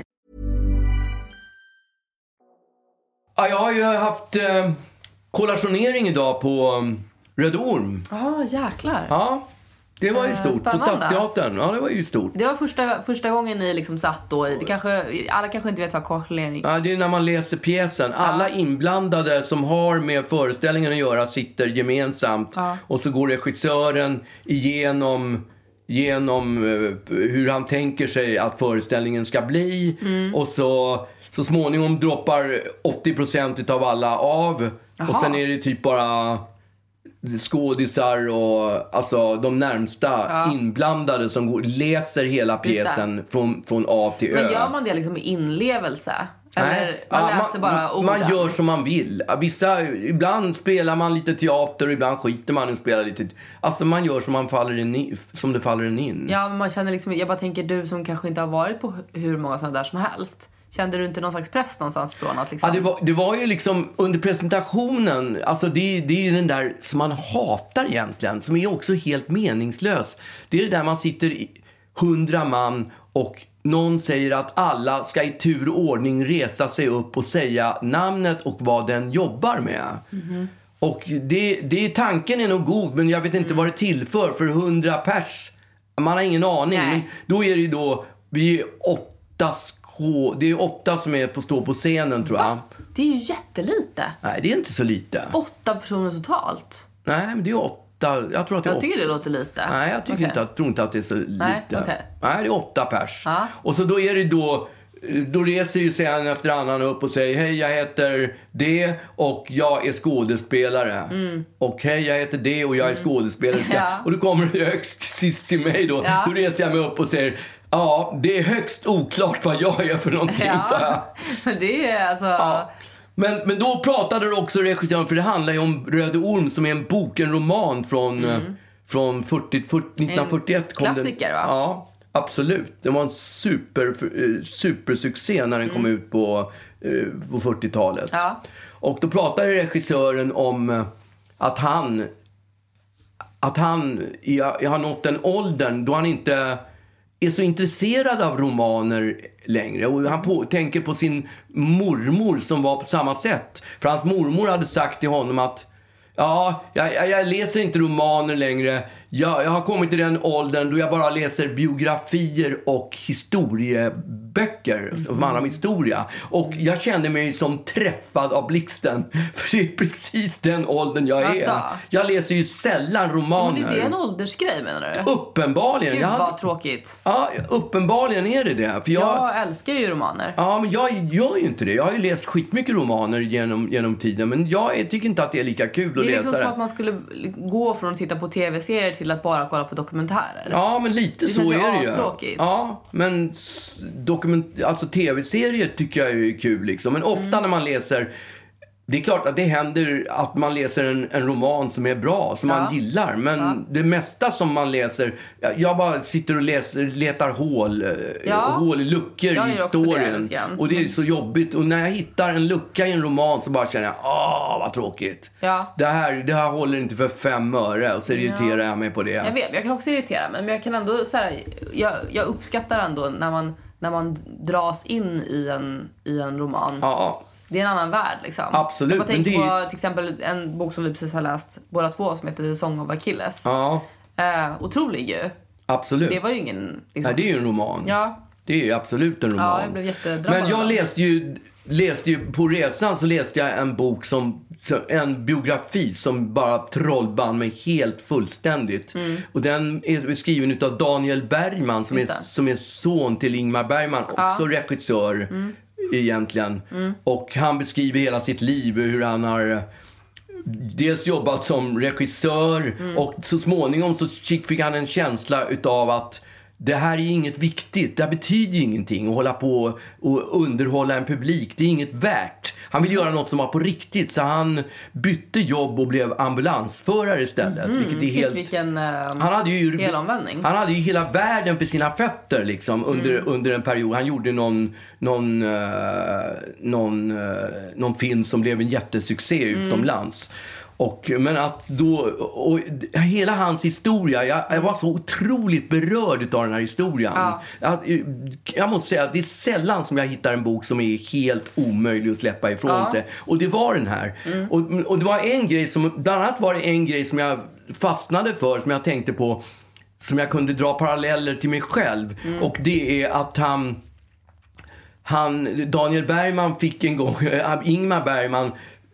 [SPEAKER 2] Ja, jag har ju haft eh, kollationering idag på um, Röd Orm.
[SPEAKER 1] Ja, ah, jäklar.
[SPEAKER 2] Ja, det var ju
[SPEAKER 1] Eh,
[SPEAKER 2] stort. På
[SPEAKER 1] spännande.
[SPEAKER 2] Stadsteatern. Ja, det var ju stort.
[SPEAKER 1] Det var första, första gången ni liksom satt då det kanske, alla kanske inte vet vad kollering
[SPEAKER 2] Ja, det är när man läser pjäsen. Alla inblandade som har med föreställningen att göra sitter gemensamt. Och så går regissören igenom, genom eh, hur han tänker sig att föreställningen ska bli. Och så, så småningom droppar 80% av alla av. Och sen är det typ bara skådisar och alltså de närmsta inblandade som går, läser hela pjäsen från, från A till Ö.
[SPEAKER 1] Men gör man det liksom med inlevelse? Eller
[SPEAKER 2] Nej.
[SPEAKER 1] man
[SPEAKER 2] Ja,
[SPEAKER 1] läser bara orden?
[SPEAKER 2] Man gör som man vill. Vissa, ibland spelar man lite teater och ibland skiter man i att spela lite. Alltså man gör som, man faller in som det faller en in.
[SPEAKER 1] Ja, men man känner liksom, jag bara tänker du som kanske inte har varit på hur många sådana där som helst. Kände du inte någon slags press någonstans från att liksom...
[SPEAKER 2] Ja, det, var, det var ju liksom under presentationen, alltså det, det är ju den där som man hatar egentligen, som är också helt meningslös. Det är det där man sitter i hundra man och någon säger att alla ska i tur och ordning resa sig upp och säga namnet och vad den jobbar med. Och det, det, tanken är nog god, men jag vet inte vad det tillför för hundra pers. Man har ingen aning.
[SPEAKER 1] Nej.
[SPEAKER 2] Men då är det ju då, vi är åtta skå, det är åtta som är på, står på scenen tror jag.
[SPEAKER 1] Det är ju jättelite.
[SPEAKER 2] Nej, det är inte så lite.
[SPEAKER 1] Åtta personer totalt.
[SPEAKER 2] Nej, men det är åtta. Jag tror att det är
[SPEAKER 1] Jag
[SPEAKER 2] åtta.
[SPEAKER 1] tycker det låter lite.
[SPEAKER 2] Nej, jag tycker
[SPEAKER 1] Okej.
[SPEAKER 2] inte, jag tror inte att det är så lite.
[SPEAKER 1] okej.
[SPEAKER 2] Nej, det är åtta pers.
[SPEAKER 1] Ja.
[SPEAKER 2] Och så då är det då då reser ju sig en efter annan upp och säger hej jag heter det och jag är skådespelare. Och hej jag heter det och jag är.
[SPEAKER 1] Mm. [LAUGHS] Ja.
[SPEAKER 2] Och då kommer det högst sist till mig då.
[SPEAKER 1] Ja.
[SPEAKER 2] Då reser jag mig upp och säger ja det är högst oklart vad jag är för någonting. Så här.
[SPEAKER 1] Ja, [LAUGHS] men det är alltså...
[SPEAKER 2] Ja. Men, men då pratade också regissören, för det handlar ju om Röde Orm som är en bok, en roman från, eh, från 40, 40, 1941. kom den.
[SPEAKER 1] Mm. klassiker, va?
[SPEAKER 2] Ja, absolut. Det var en super, eh, supersuccé när den kom ut på, eh, på 40-talet.
[SPEAKER 1] Mm. Ja.
[SPEAKER 2] Och då pratade regissören om eh, att han att han jag, har nått den åldern då han inte är så intresserad av romaner längre. Och han på, tänker på sin mormor som var på samma sätt. För hans mormor hade sagt till honom att Ja, jag, jag, jag läser inte romaner längre. Jag, jag har kommit till den åldern då jag bara läser biografier och historieböcker som handlar om historia. Och jag kände mig som träffad av blixten. [LAUGHS] För det är precis den åldern jag är.
[SPEAKER 1] Alltså.
[SPEAKER 2] Jag läser ju sällan
[SPEAKER 1] Men
[SPEAKER 2] romaner.
[SPEAKER 1] är det en åldersgrej menar du?
[SPEAKER 2] Uppenbarligen.
[SPEAKER 1] Gud
[SPEAKER 2] Jag hade-
[SPEAKER 1] vad tråkigt.
[SPEAKER 2] Ja, uppenbarligen är det det. För jag,
[SPEAKER 1] Jag älskar ju romaner.
[SPEAKER 2] Ja, men jag gör ju inte det. Jag har ju läst skitmycket romaner genom, genom tiden. Men jag är- tycker inte att det är lika kul att
[SPEAKER 1] Det är
[SPEAKER 2] läsa
[SPEAKER 1] liksom som
[SPEAKER 2] det.
[SPEAKER 1] att man skulle gå från att titta på tv-serier till att bara kolla på dokumentärer.
[SPEAKER 2] Ja, men lite
[SPEAKER 1] Det
[SPEAKER 2] så är det ju.
[SPEAKER 1] astråkigt.
[SPEAKER 2] Ja, men dokument, alltså tv-serier tycker jag är kul liksom. Men ofta
[SPEAKER 1] Mm.
[SPEAKER 2] när man läser det är klart att det händer att man läser en, en roman som är bra, som
[SPEAKER 1] Ja.
[SPEAKER 2] man gillar. Men det mesta som man läser, jag, jag bara sitter och läser, letar hål, eh,
[SPEAKER 1] Ja.
[SPEAKER 2] hål i luckor i
[SPEAKER 1] också det
[SPEAKER 2] och det är så jobbigt. Och när jag hittar en lucka i en roman så bara känner jag, åh vad tråkigt.
[SPEAKER 1] Ja.
[SPEAKER 2] Det, här, det här håller inte för fem öre. Och så irriterar jag mig på det.
[SPEAKER 1] Jag vet, jag kan också irritera mig. Men jag kan ändå så här, jag, jag uppskattar ändå när man, när man dras in i en, i en roman.
[SPEAKER 2] Ja,
[SPEAKER 1] Det är en annan värld liksom.
[SPEAKER 2] Absolut,
[SPEAKER 1] Jag tänker
[SPEAKER 2] det
[SPEAKER 1] på till exempel en bok som vi precis har läst båda två som heter The Song of Achilles.
[SPEAKER 2] ja,
[SPEAKER 1] Eh, otrolig ju.
[SPEAKER 2] absolut.
[SPEAKER 1] Det var ju ingen... Liksom,
[SPEAKER 2] Nej, det är ju en roman.
[SPEAKER 1] Ja,
[SPEAKER 2] Det är ju absolut en roman.
[SPEAKER 1] Ja, jag blev jättedrabbad
[SPEAKER 2] Men jag läste ju, läste ju, på resan så läste jag en bok som, en biografi som bara trollband mig helt fullständigt. Och den är skriven av Daniel Bergman som är,
[SPEAKER 1] Mm.
[SPEAKER 2] Som är son till Ingmar Bergman, också regissör
[SPEAKER 1] Mm.
[SPEAKER 2] Egentligen. Och han beskriver hela sitt liv, hur han har dels jobbat som regissör
[SPEAKER 1] Mm.
[SPEAKER 2] och så småningom så fick han en känsla utav att det här är inget viktigt, det här betyder ingenting att hålla på och underhålla en publik. Det är inget värt. Han vill göra något som var på riktigt så han bytte jobb och blev ambulansförare istället. vilket är
[SPEAKER 1] Mm,
[SPEAKER 2] helt...
[SPEAKER 1] vilken uh,
[SPEAKER 2] Han hade, ju,
[SPEAKER 1] helomvändning.
[SPEAKER 2] han hade ju hela världen för sina fötter liksom, under,
[SPEAKER 1] Mm.
[SPEAKER 2] under en period. Han gjorde någon, någon, eh, någon, eh, någon film som blev en jättesuccé
[SPEAKER 1] Mm.
[SPEAKER 2] utomlands. Och, men att då, och hela hans historia, jag, jag var så otroligt berörd av den här historien.
[SPEAKER 1] Ja.
[SPEAKER 2] Jag, jag måste säga att det är sällan som jag hittar en bok som är helt omöjlig att släppa ifrån
[SPEAKER 1] Ja. Mm.
[SPEAKER 2] sig. Och det var den här. Och, och det var en grej som, bland annat var det en grej som jag fastnade för, som jag tänkte på, som jag kunde dra paralleller till mig själv.
[SPEAKER 1] Mm.
[SPEAKER 2] Och det är att han, han, Daniel Bergman fick en gång, [LAUGHS] Ingmar Bergman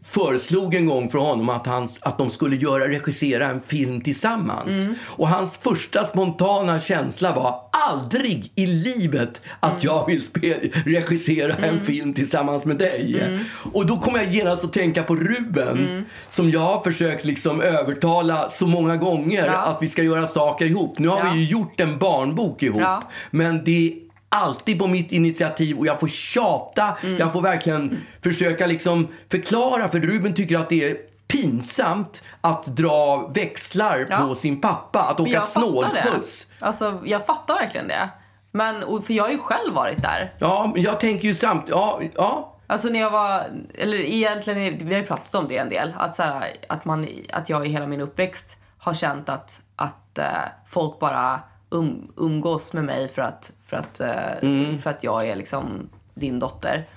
[SPEAKER 2] föreslog en gång för honom att, han, att de skulle göra, regissera en film tillsammans. Och hans första spontana känsla var aldrig i livet att jag vill spe, regissera en film tillsammans med dig. Och då kom jag genast att tänka på Ruben som jag har försökt liksom övertala så många gånger
[SPEAKER 1] Ja.
[SPEAKER 2] att vi ska göra saker ihop. Nu har
[SPEAKER 1] Ja.
[SPEAKER 2] vi ju gjort en barnbok ihop.
[SPEAKER 1] Ja.
[SPEAKER 2] Men det är alltid på mitt initiativ och jag får tjata.
[SPEAKER 1] Mm.
[SPEAKER 2] Jag får verkligen försöka liksom förklara för Ruben tycker att det är pinsamt att dra växlar
[SPEAKER 1] Ja.
[SPEAKER 2] på sin pappa. Att åka snålskjuts.
[SPEAKER 1] Alltså, jag fattar verkligen det. Men, för jag har ju själv varit där.
[SPEAKER 2] Ja, men jag tänker ju samt... Ja, ja.
[SPEAKER 1] Alltså när jag var, eller egentligen, vi har ju pratat om det en del. Att, så här, att, man, att jag i hela min uppväxt har känt att, att eh, folk bara um, umgås med mig för att, för, att, eh, för att jag är liksom din dotter.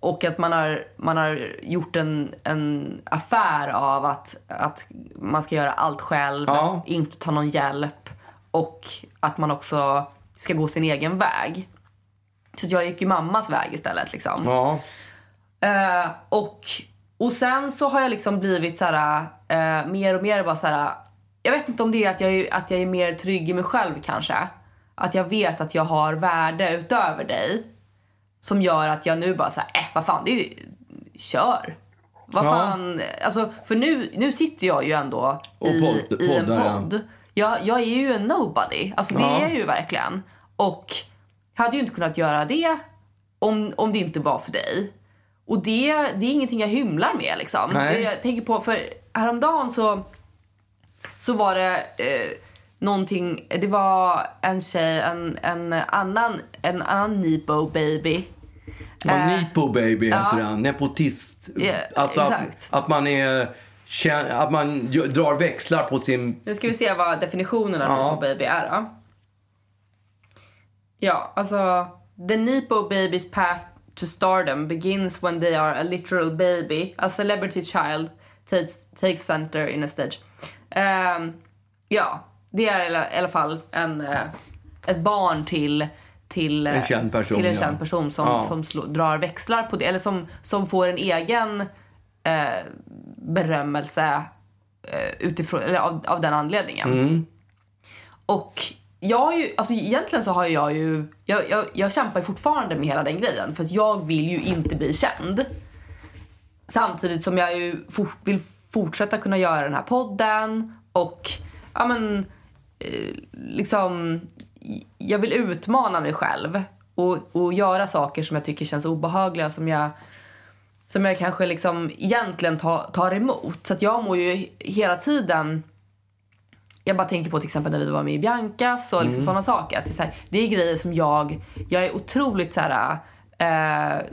[SPEAKER 1] Och att man har, man har gjort en, en affär av att, att man ska göra allt själv,
[SPEAKER 2] Ja.
[SPEAKER 1] inte ta någon hjälp och att man också ska gå sin egen väg. Så jag gick ju mammas väg istället. Liksom.
[SPEAKER 2] ja.
[SPEAKER 1] Eh, och, och sen så har jag liksom blivit så här, eh, mer och mer bara så här. Jag vet inte om det är att jag, är att jag är mer trygg i mig själv kanske. Att jag vet att jag har värde utöver dig. Som gör att jag nu bara så här, eh vad fan, det är ju, kör. Vad
[SPEAKER 2] Ja.
[SPEAKER 1] fan, alltså för nu, nu sitter jag ju ändå i,
[SPEAKER 2] podd-
[SPEAKER 1] i en podd. Jag, jag är ju en nobody, alltså det
[SPEAKER 2] Ja.
[SPEAKER 1] är jag ju verkligen. Och hade ju inte kunnat göra det om, om det inte var för dig. Och det, det är ingenting jag hymlar med liksom.
[SPEAKER 2] Nej.
[SPEAKER 1] Jag tänker på, för häromdagen så, så var det eh, någonting, det var en tjej, en, en annan, en annan Nepo baby.
[SPEAKER 2] ja
[SPEAKER 1] Eh,
[SPEAKER 2] Nipo baby heter
[SPEAKER 1] ja.
[SPEAKER 2] han. Nepotist.
[SPEAKER 1] Ja,
[SPEAKER 2] alltså
[SPEAKER 1] exakt.
[SPEAKER 2] Att, att man är... Att man drar växlar på sin...
[SPEAKER 1] Nu ska vi se vad definitionen av
[SPEAKER 2] Ja.
[SPEAKER 1] Nepo baby är då. Ja, alltså the Nepo baby's path to stardom begins when they are a literal baby. A celebrity child takes, takes center in a stage. Ehm, ja, det är i alla, fall en, eh, ett barn till till, eh,
[SPEAKER 2] En känd person,
[SPEAKER 1] till en känd person som,
[SPEAKER 2] Ja.
[SPEAKER 1] som slå, drar växlar på det. Eller som, som får en egen eh, berömmelse eh, utifrån, eller av, av den anledningen.
[SPEAKER 2] Mm.
[SPEAKER 1] Och jag har ju, alltså egentligen så har jag ju, jag, jag, jag kämpar fortfarande med hela den grejen för att jag vill ju inte bli känd. Samtidigt som jag ju for, vill fortsätta kunna göra den här podden och ja men eh, liksom jag vill utmana mig själv och, och göra saker som jag tycker känns obehagliga som jag som jag kanske liksom egentligen tar, tar emot. Så att jag mår ju hela tiden jag bara tänker på till exempel när vi var med i Biancas och liksom sådana saker. Att det, är så här, det är grejer som jag, jag är otroligt så här, eh,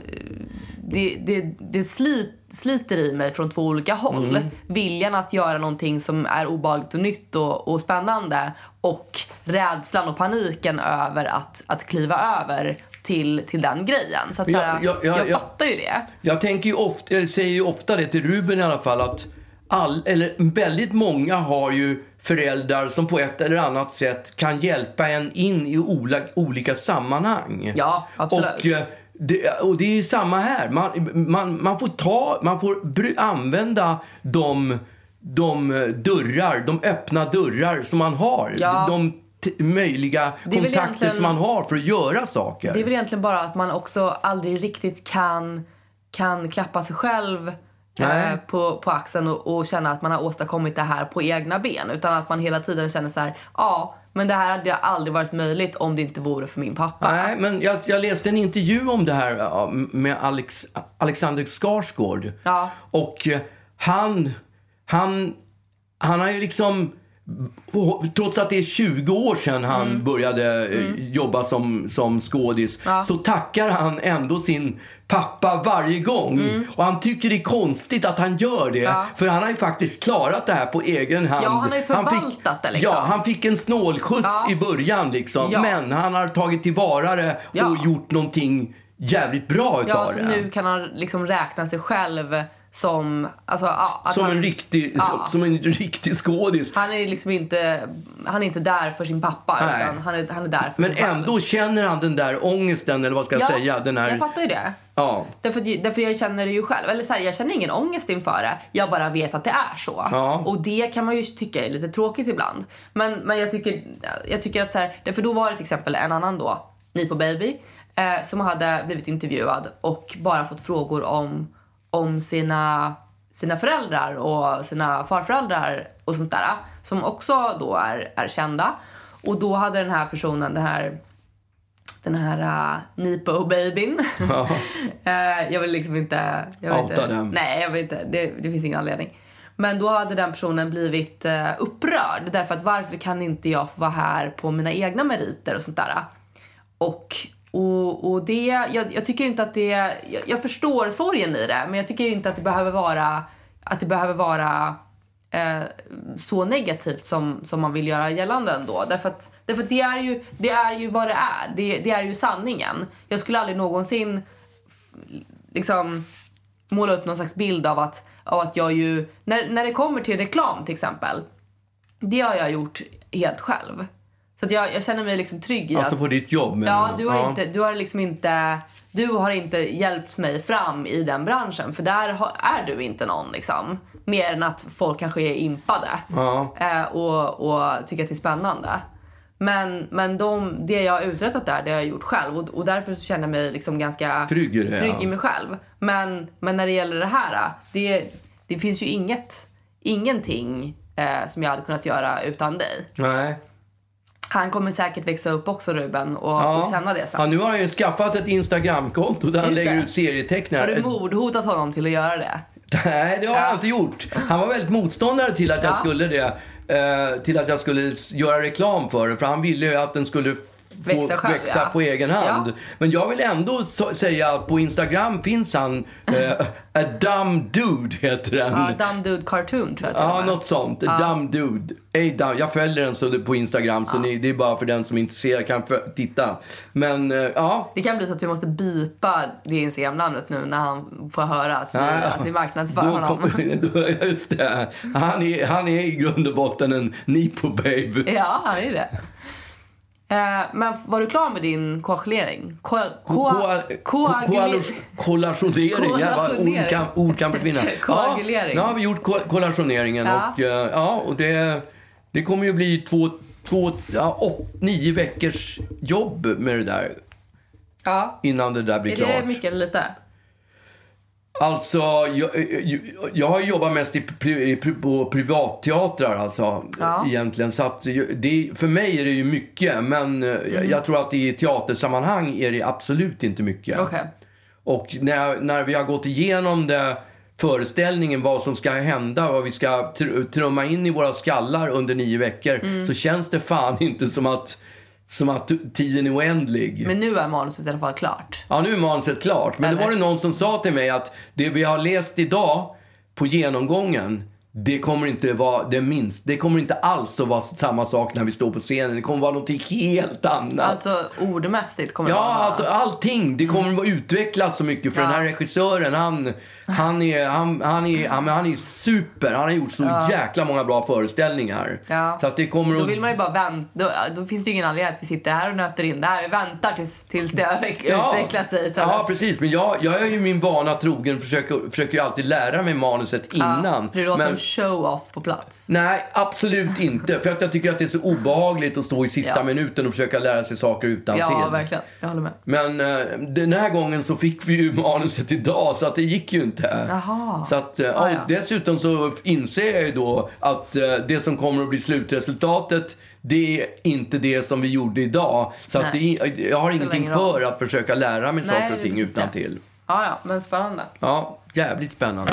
[SPEAKER 1] det, det, det slit, sliter i mig från två olika håll. Viljan att göra någonting som är obehagligt och nytt och, och spännande och rädslan och paniken över att, att kliva över till, till den grejen. Så att,
[SPEAKER 2] Ja,
[SPEAKER 1] så här,
[SPEAKER 2] ja, ja,
[SPEAKER 1] jag
[SPEAKER 2] ja.
[SPEAKER 1] fattar ju det.
[SPEAKER 2] Jag tänker ju ofta, jag säger ju ofta det till Ruben i alla fall att all, eller väldigt många har ju föräldrar som på ett eller annat sätt kan hjälpa en in i ola, olika sammanhang.
[SPEAKER 1] Ja, absolut.
[SPEAKER 2] Och, eh, det, och det är ju samma här. Man, man, man får, ta, man får använda de, de dörrar, de öppna dörrar som man har.
[SPEAKER 1] Ja.
[SPEAKER 2] De möjliga kontakter som man har för att göra saker.
[SPEAKER 1] Det är väl egentligen bara att man också aldrig riktigt kan, kan klappa sig själv eh, på, på axeln och, och känna att man har åstadkommit det här på egna ben. Utan att man hela tiden känner så här, ja, Men det här hade jag aldrig varit möjligt om det inte vore för min pappa.
[SPEAKER 2] Nej, men jag, jag läste en intervju om det här med Alex, Alexander Skarsgård.
[SPEAKER 1] Ja.
[SPEAKER 2] Och eh, han, han, han har ju liksom... Trots att det är 20 år sedan han började eh, jobba som, som skådis
[SPEAKER 1] Mm. Ja.
[SPEAKER 2] så tackar han ändå sin pappa varje gång. Och han tycker det är konstigt att han gör det.
[SPEAKER 1] Mm. Ja.
[SPEAKER 2] För han har ju faktiskt klarat det här på egen hand.
[SPEAKER 1] Ja, han har ju
[SPEAKER 2] fick,
[SPEAKER 1] förvaltat det, liksom.
[SPEAKER 2] Ja, han fick en snålskjuts
[SPEAKER 1] Ja.
[SPEAKER 2] i början liksom.
[SPEAKER 1] Ja.
[SPEAKER 2] Men han har tagit tillvara det och
[SPEAKER 1] Ja.
[SPEAKER 2] gjort någonting jävligt bra
[SPEAKER 1] Ja,
[SPEAKER 2] utav
[SPEAKER 1] så
[SPEAKER 2] det.
[SPEAKER 1] nu kan han liksom räkna sig själv som... Alltså, att
[SPEAKER 2] Som,
[SPEAKER 1] han,
[SPEAKER 2] en riktig,
[SPEAKER 1] Ja.
[SPEAKER 2] som, som en riktig skådis.
[SPEAKER 1] Han är liksom inte, han är inte där för sin pappa,
[SPEAKER 2] Nej.
[SPEAKER 1] utan han är, han är där för
[SPEAKER 2] Men
[SPEAKER 1] själv.
[SPEAKER 2] ändå känner han den där ångesten, eller vad ska jag
[SPEAKER 1] ja,
[SPEAKER 2] säga? Den här,
[SPEAKER 1] jag fattar ju det.
[SPEAKER 2] ja.
[SPEAKER 1] Därför, därför jag känner det ju själv. Eller så här, jag känner ingen ångest inför det. Jag bara vet att det är så.
[SPEAKER 2] Ja.
[SPEAKER 1] Och det kan man ju tycka är lite tråkigt ibland. Men, men jag, tycker, jag tycker att så här, därför då var det till exempel en annan då, ni på Baby, eh, som hade blivit intervjuad och bara fått frågor om, om sina, sina föräldrar och sina farföräldrar och sånt där. Som också då är, är kända. Och då hade den här personen, den här den här uh, Nipo-babyn. [LAUGHS] Eh, jag vill liksom inte... Jag vill
[SPEAKER 2] Outa
[SPEAKER 1] inte,
[SPEAKER 2] den.
[SPEAKER 1] Nej, jag vill inte. Det, det finns ingen anledning. Men då hade den personen blivit uh, upprörd. Därför att varför kan inte jag få vara här på mina egna meriter och sånt där. Och, och, och det... Jag, jag tycker inte att det... Jag, jag förstår sorgen i det. Men jag tycker inte att det behöver vara... Att det behöver vara eh, så negativt som, som man vill göra gällande ändå. Därför att, därför att det, är ju, det är ju vad det är. Det, det är ju sanningen. Jag skulle aldrig någonsin liksom måla upp någon slags bild av att, av att jag ju... När, när det kommer till reklam till exempel. Det har jag gjort helt själv. Så jag, jag känner mig liksom trygg i
[SPEAKER 2] Alltså
[SPEAKER 1] att...
[SPEAKER 2] på ditt jobb menar
[SPEAKER 1] Ja, du har, Inte, du har liksom inte... Du har inte hjälpt mig fram i den branschen. För där har, är du inte någon liksom. Mer än att folk kanske är impade.
[SPEAKER 2] Ja.
[SPEAKER 1] Eh, och, och tycker att det är spännande. Men, men de, det jag har uträttat där, det har jag gjort själv. Och, och därför så känner jag mig liksom ganska
[SPEAKER 2] Trygg i det,
[SPEAKER 1] trygg
[SPEAKER 2] ja.
[SPEAKER 1] i mig själv. Men, men när det gäller det här, det, det finns ju inget, ingenting eh, som jag hade kunnat göra utan dig.
[SPEAKER 2] Nej.
[SPEAKER 1] Han kommer säkert växa upp också Ruben och, och känna det sen.
[SPEAKER 2] Ja, nu har han ju skaffat ett Instagramkonto där han
[SPEAKER 1] Just
[SPEAKER 2] lägger
[SPEAKER 1] det.
[SPEAKER 2] ut serieteckningar.
[SPEAKER 1] Har du mordhotat honom till att göra det?
[SPEAKER 2] Nej, det har jag inte gjort. Han var väldigt motståndare till att jag
[SPEAKER 1] Ja.
[SPEAKER 2] skulle det. Eh, till att jag skulle göra reklam för det. För han ville ju att den skulle
[SPEAKER 1] Växa själv,
[SPEAKER 2] växa
[SPEAKER 1] ja.
[SPEAKER 2] på egen hand.
[SPEAKER 1] Ja.
[SPEAKER 2] Men jag vill ändå så- säga att på Instagram finns han. Eh, [LAUGHS] A Dumb Dude heter den.
[SPEAKER 1] Ja, Dumb Dude Cartoon tror jag
[SPEAKER 2] Ja, något sånt. A Dumb Dude. A dumb. Jag följer den så det på Instagram, så ni, det är bara för den som är intresserad kan titta. Men eh, ja,
[SPEAKER 1] Det kan bli så att vi måste bipa det Instagram-namnet nu när han får höra att vi, att vi marknadsför
[SPEAKER 2] då
[SPEAKER 1] honom. [LAUGHS]
[SPEAKER 2] då, just det. Han är, han är i grund och botten en Nipo babe.
[SPEAKER 1] Ja, han är det. Eh, men var du klar med din koagulering?
[SPEAKER 2] Kollationering. Ord kan, ord kan försvinna. [LAUGHS] Ja, nu har vi gjort ko- kollationeringen.
[SPEAKER 1] Ja.
[SPEAKER 2] Och, eh, ja, och det, det kommer ju bli två, två ja, åt, nio veckors jobb med det där
[SPEAKER 1] Ja.
[SPEAKER 2] innan det där blir
[SPEAKER 1] Är
[SPEAKER 2] klart.
[SPEAKER 1] det mycket eller lite?
[SPEAKER 2] Alltså, jag, jag, har jobbat mest i, pri- på privatteatrar alltså,
[SPEAKER 1] Ja.
[SPEAKER 2] egentligen. Så att det, för mig är det ju mycket, men eh,
[SPEAKER 1] Mm.
[SPEAKER 2] jag, jag tror att i teatersammanhang är det absolut inte mycket.
[SPEAKER 1] Okej.
[SPEAKER 2] Och när, när vi har gått igenom det, föreställningen, vad som ska hända, vad vi ska tr- trumma in i våra skallar under nio veckor,
[SPEAKER 1] Mm.
[SPEAKER 2] så känns det fan [LAUGHS] inte som att, som att tiden är oändlig.
[SPEAKER 1] Men nu är manuset i alla fall klart.
[SPEAKER 2] Ja, nu är manuset klart. Men
[SPEAKER 1] Eller?
[SPEAKER 2] då var det någon som sa till mig att det vi har läst idag på genomgången, det kommer inte vara det minst. Det kommer inte alls att vara samma sak när vi står på scenen. Det kommer vara något helt annat.
[SPEAKER 1] Alltså ordmässigt kommer det
[SPEAKER 2] Ja,
[SPEAKER 1] vara.
[SPEAKER 2] alltså allting. Det kommer att utvecklas så mycket. För
[SPEAKER 1] Ja.
[SPEAKER 2] den här regissören, han, han, är, han, han, är, han, han är super. Han har gjort så jäkla många bra föreställningar.
[SPEAKER 1] Ja.
[SPEAKER 2] Så att det kommer
[SPEAKER 1] Då
[SPEAKER 2] att...
[SPEAKER 1] vill man ju bara vänta. Då, då finns det ju ingen anledning att vi sitter här och nöter in det här. Vi väntar tills, tills det har veck- utvecklat sig istället.
[SPEAKER 2] Ja, precis. Men jag, jag är ju min vana trogen. Försöker, försöker ju alltid lära mig manuset innan.
[SPEAKER 1] Blir du också
[SPEAKER 2] Men,
[SPEAKER 1] en show-off på plats?
[SPEAKER 2] nej, absolut inte. För att jag tycker att det är så obehagligt att stå i sista
[SPEAKER 1] Ja.
[SPEAKER 2] minuten och försöka lära sig saker utan
[SPEAKER 1] Ja,
[SPEAKER 2] till.
[SPEAKER 1] verkligen. Jag håller med.
[SPEAKER 2] Men eh, den här gången så fick vi ju manuset idag så att det gick ju inte.
[SPEAKER 1] Jaha.
[SPEAKER 2] Så att, eh,
[SPEAKER 1] Ja,
[SPEAKER 2] ja. Dessutom så inser jag ju då att eh, det som kommer att bli slutresultatet det är inte det som vi gjorde idag. Så att det, jag har ingenting för att försöka lära mig
[SPEAKER 1] Nej,
[SPEAKER 2] saker och ting utan till.
[SPEAKER 1] Ja, ja, men spännande.
[SPEAKER 2] Ja, jävligt spännande.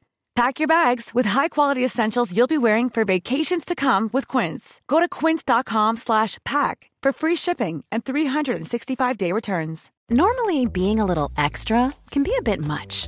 [SPEAKER 5] Pack your bags with high-quality essentials you'll be wearing for vacations to come with Quince. Go to quince.com slash pack for free shipping and 365-day returns.
[SPEAKER 4] Normally, being a little extra can be a bit much,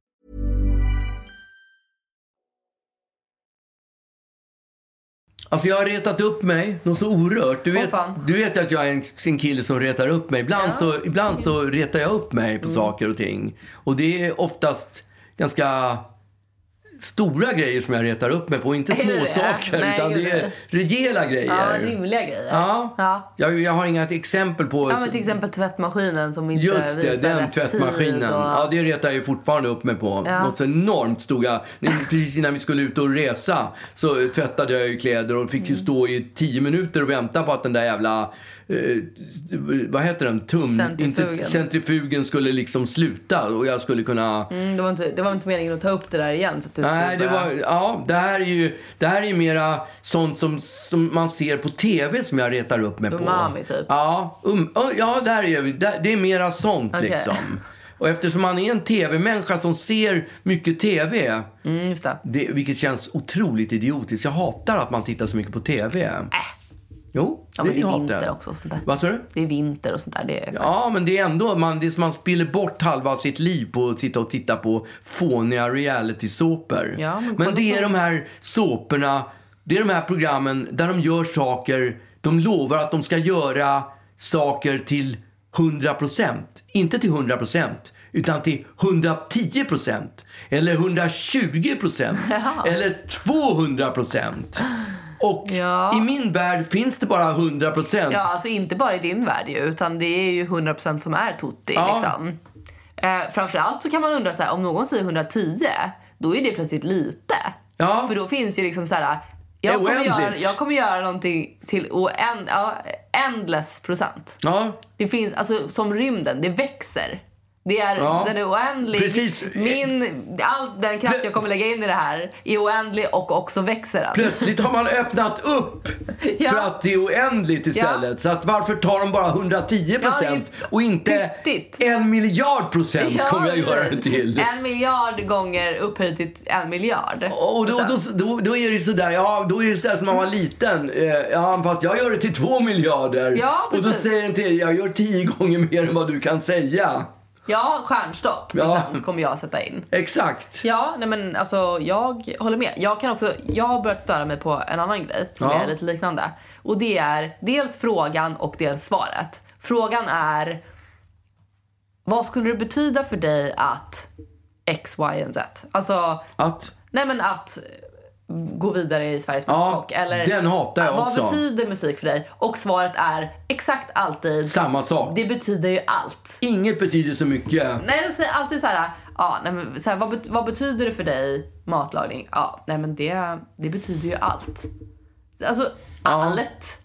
[SPEAKER 2] Alltså jag har retat upp mig något så orört. Du vet,
[SPEAKER 1] fan.
[SPEAKER 2] du vet att jag är en, en kille som retar upp mig. Ibland, så, ibland så retar jag upp mig
[SPEAKER 1] Mm.
[SPEAKER 2] på saker och ting. Och det är oftast ganska stora grejer som jag retar upp mig på. Inte [LAUGHS]
[SPEAKER 1] Är det
[SPEAKER 2] små
[SPEAKER 1] det?
[SPEAKER 2] saker,
[SPEAKER 1] Nej,
[SPEAKER 2] utan det är rejäla grejer.
[SPEAKER 1] Ja, rimliga grejer.
[SPEAKER 2] Ja.
[SPEAKER 1] Ja.
[SPEAKER 2] Jag, jag har inga exempel på...
[SPEAKER 1] Ja, men till exempel tvättmaskinen som inte
[SPEAKER 2] Just det,
[SPEAKER 1] visar
[SPEAKER 2] den
[SPEAKER 1] rätt
[SPEAKER 2] tvättmaskinen.
[SPEAKER 1] tid och...
[SPEAKER 2] Ja, det retar jag ju fortfarande upp mig på.
[SPEAKER 1] Ja.
[SPEAKER 2] Något så enormt stod jag... [LAUGHS] Precis innan vi skulle ut och resa så tvättade jag ju kläder och fick ju
[SPEAKER 1] Mm.
[SPEAKER 2] stå i tio minuter och vänta på att den där jävla... Eh, vad heter den? Tum...
[SPEAKER 1] Centrifugen.
[SPEAKER 2] Inte, centrifugen skulle liksom sluta och jag skulle kunna...
[SPEAKER 1] Mm, det, var inte, det var inte meningen att ta upp det där igen. Så att du
[SPEAKER 2] Nej, det
[SPEAKER 1] börja-
[SPEAKER 2] var, ja, det här är ju, det här är mera sånt som, som man ser på tv som jag retar upp mig på.
[SPEAKER 1] Umami, typ.
[SPEAKER 2] Ja, um, ja det, här är, det, det är mera sånt
[SPEAKER 1] Okej.
[SPEAKER 2] liksom. Och eftersom man är en tv-människa som ser mycket tv,
[SPEAKER 1] Mm, det.
[SPEAKER 2] det, vilket känns otroligt idiotiskt. Jag hatar att man tittar så mycket på tv. Äh. Jo,
[SPEAKER 1] Ja, men det är vinter
[SPEAKER 2] jag.
[SPEAKER 1] också och sånt där.
[SPEAKER 2] Vad sa du?
[SPEAKER 1] Det är vinter och sånt där. Det är...
[SPEAKER 2] Ja, men det är ändå, man, det är som man spiller bort halva sitt liv på att sitta och titta på fåniga reality-såpor.
[SPEAKER 1] Ja, men
[SPEAKER 2] men det är de här såporna, det är de här programmen där de gör saker, de lovar att de ska göra saker till 100%. Inte till 100%, utan till 110%. Eller 120%. [LAUGHS] eller 200%. Och
[SPEAKER 1] Ja.
[SPEAKER 2] i min värld finns det bara 100%.
[SPEAKER 1] Ja, alltså inte bara i din värld ju, utan det är ju 100% som är tutti
[SPEAKER 2] Ja.
[SPEAKER 1] liksom. Eh, framförallt så kan man undra så här, om någon säger 110, då är det plötsligt lite.
[SPEAKER 2] Ja.
[SPEAKER 1] För då finns ju liksom så här, jag kommer, göra, jag kommer göra någonting till oänd, ja, endless procent.
[SPEAKER 2] Ja,
[SPEAKER 1] Det finns, alltså som rymden, det växer. Det är,
[SPEAKER 2] Ja.
[SPEAKER 1] Den är oändlig.
[SPEAKER 2] Precis.
[SPEAKER 1] Min, all den kraft
[SPEAKER 2] Plö-
[SPEAKER 1] jag kommer lägga in i det här är oändlig och också växer den.
[SPEAKER 2] Plötsligt har man öppnat upp [LAUGHS]
[SPEAKER 1] Ja.
[SPEAKER 2] för att det är oändligt istället. Så att varför tar de bara 110
[SPEAKER 1] Ja,
[SPEAKER 2] procent och inte
[SPEAKER 1] pyttigt.
[SPEAKER 2] en miljard procent
[SPEAKER 1] Ja,
[SPEAKER 2] kommer jag göra det till. [LAUGHS]
[SPEAKER 1] En miljard gånger upphöjt till en miljard.
[SPEAKER 2] Och då, då, då, då är det sådär, ja, då är det sådär som man var liten. Eh, ja, fast jag gör det till två miljarder.
[SPEAKER 1] Ja,
[SPEAKER 2] och då
[SPEAKER 1] precis.
[SPEAKER 2] säger den till, jag gör tio gånger mer än vad du kan säga.
[SPEAKER 1] Ja, stjärnstopp
[SPEAKER 2] Ja.
[SPEAKER 1] procent kommer jag sätta in.
[SPEAKER 2] Exakt.
[SPEAKER 1] Ja, nej men alltså jag håller med. Jag kan också, jag har börjat störa mig på en annan grej som
[SPEAKER 2] Ja.
[SPEAKER 1] är lite liknande. Och det är dels frågan och dels svaret. Frågan är, vad skulle det betyda för dig att X, Y och Z? Alltså,
[SPEAKER 2] Att,
[SPEAKER 1] nej men att gå vidare i Sveriges
[SPEAKER 2] Ja,
[SPEAKER 1] Mästerkock. Eller
[SPEAKER 2] den hatar jag
[SPEAKER 1] vad
[SPEAKER 2] också.
[SPEAKER 1] betyder musik för dig? Och svaret är exakt alltid,
[SPEAKER 2] samma sak.
[SPEAKER 1] det betyder ju allt.
[SPEAKER 2] Inget betyder så mycket.
[SPEAKER 1] Nej, de säger alltid så här, ja, nej, men, så här vad, vad betyder det för dig, matlagning? Ja, nej men det, det betyder ju allt. Alltså, allt.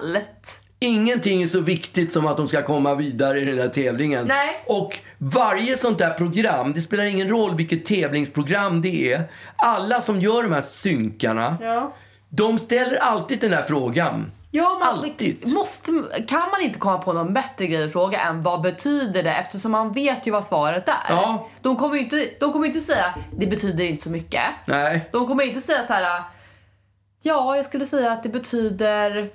[SPEAKER 1] Allt.
[SPEAKER 2] Ingenting är så viktigt som att de ska komma vidare i den där tävlingen.
[SPEAKER 1] Nej.
[SPEAKER 2] Och varje sånt där program, det spelar ingen roll vilket tävlingsprogram det är. Alla som gör de här synkarna,
[SPEAKER 1] Ja.
[SPEAKER 2] de ställer alltid den här frågan.
[SPEAKER 1] Ja, men
[SPEAKER 2] Alltid.
[SPEAKER 1] Måste, kan man inte komma på någon bättre grej att fråga än vad betyder det? Eftersom man vet ju vad svaret är.
[SPEAKER 2] Ja.
[SPEAKER 1] De kommer ju inte, de kommer inte säga det betyder inte så mycket.
[SPEAKER 2] Nej.
[SPEAKER 1] De kommer inte säga så här. Ja, jag skulle säga att det betyder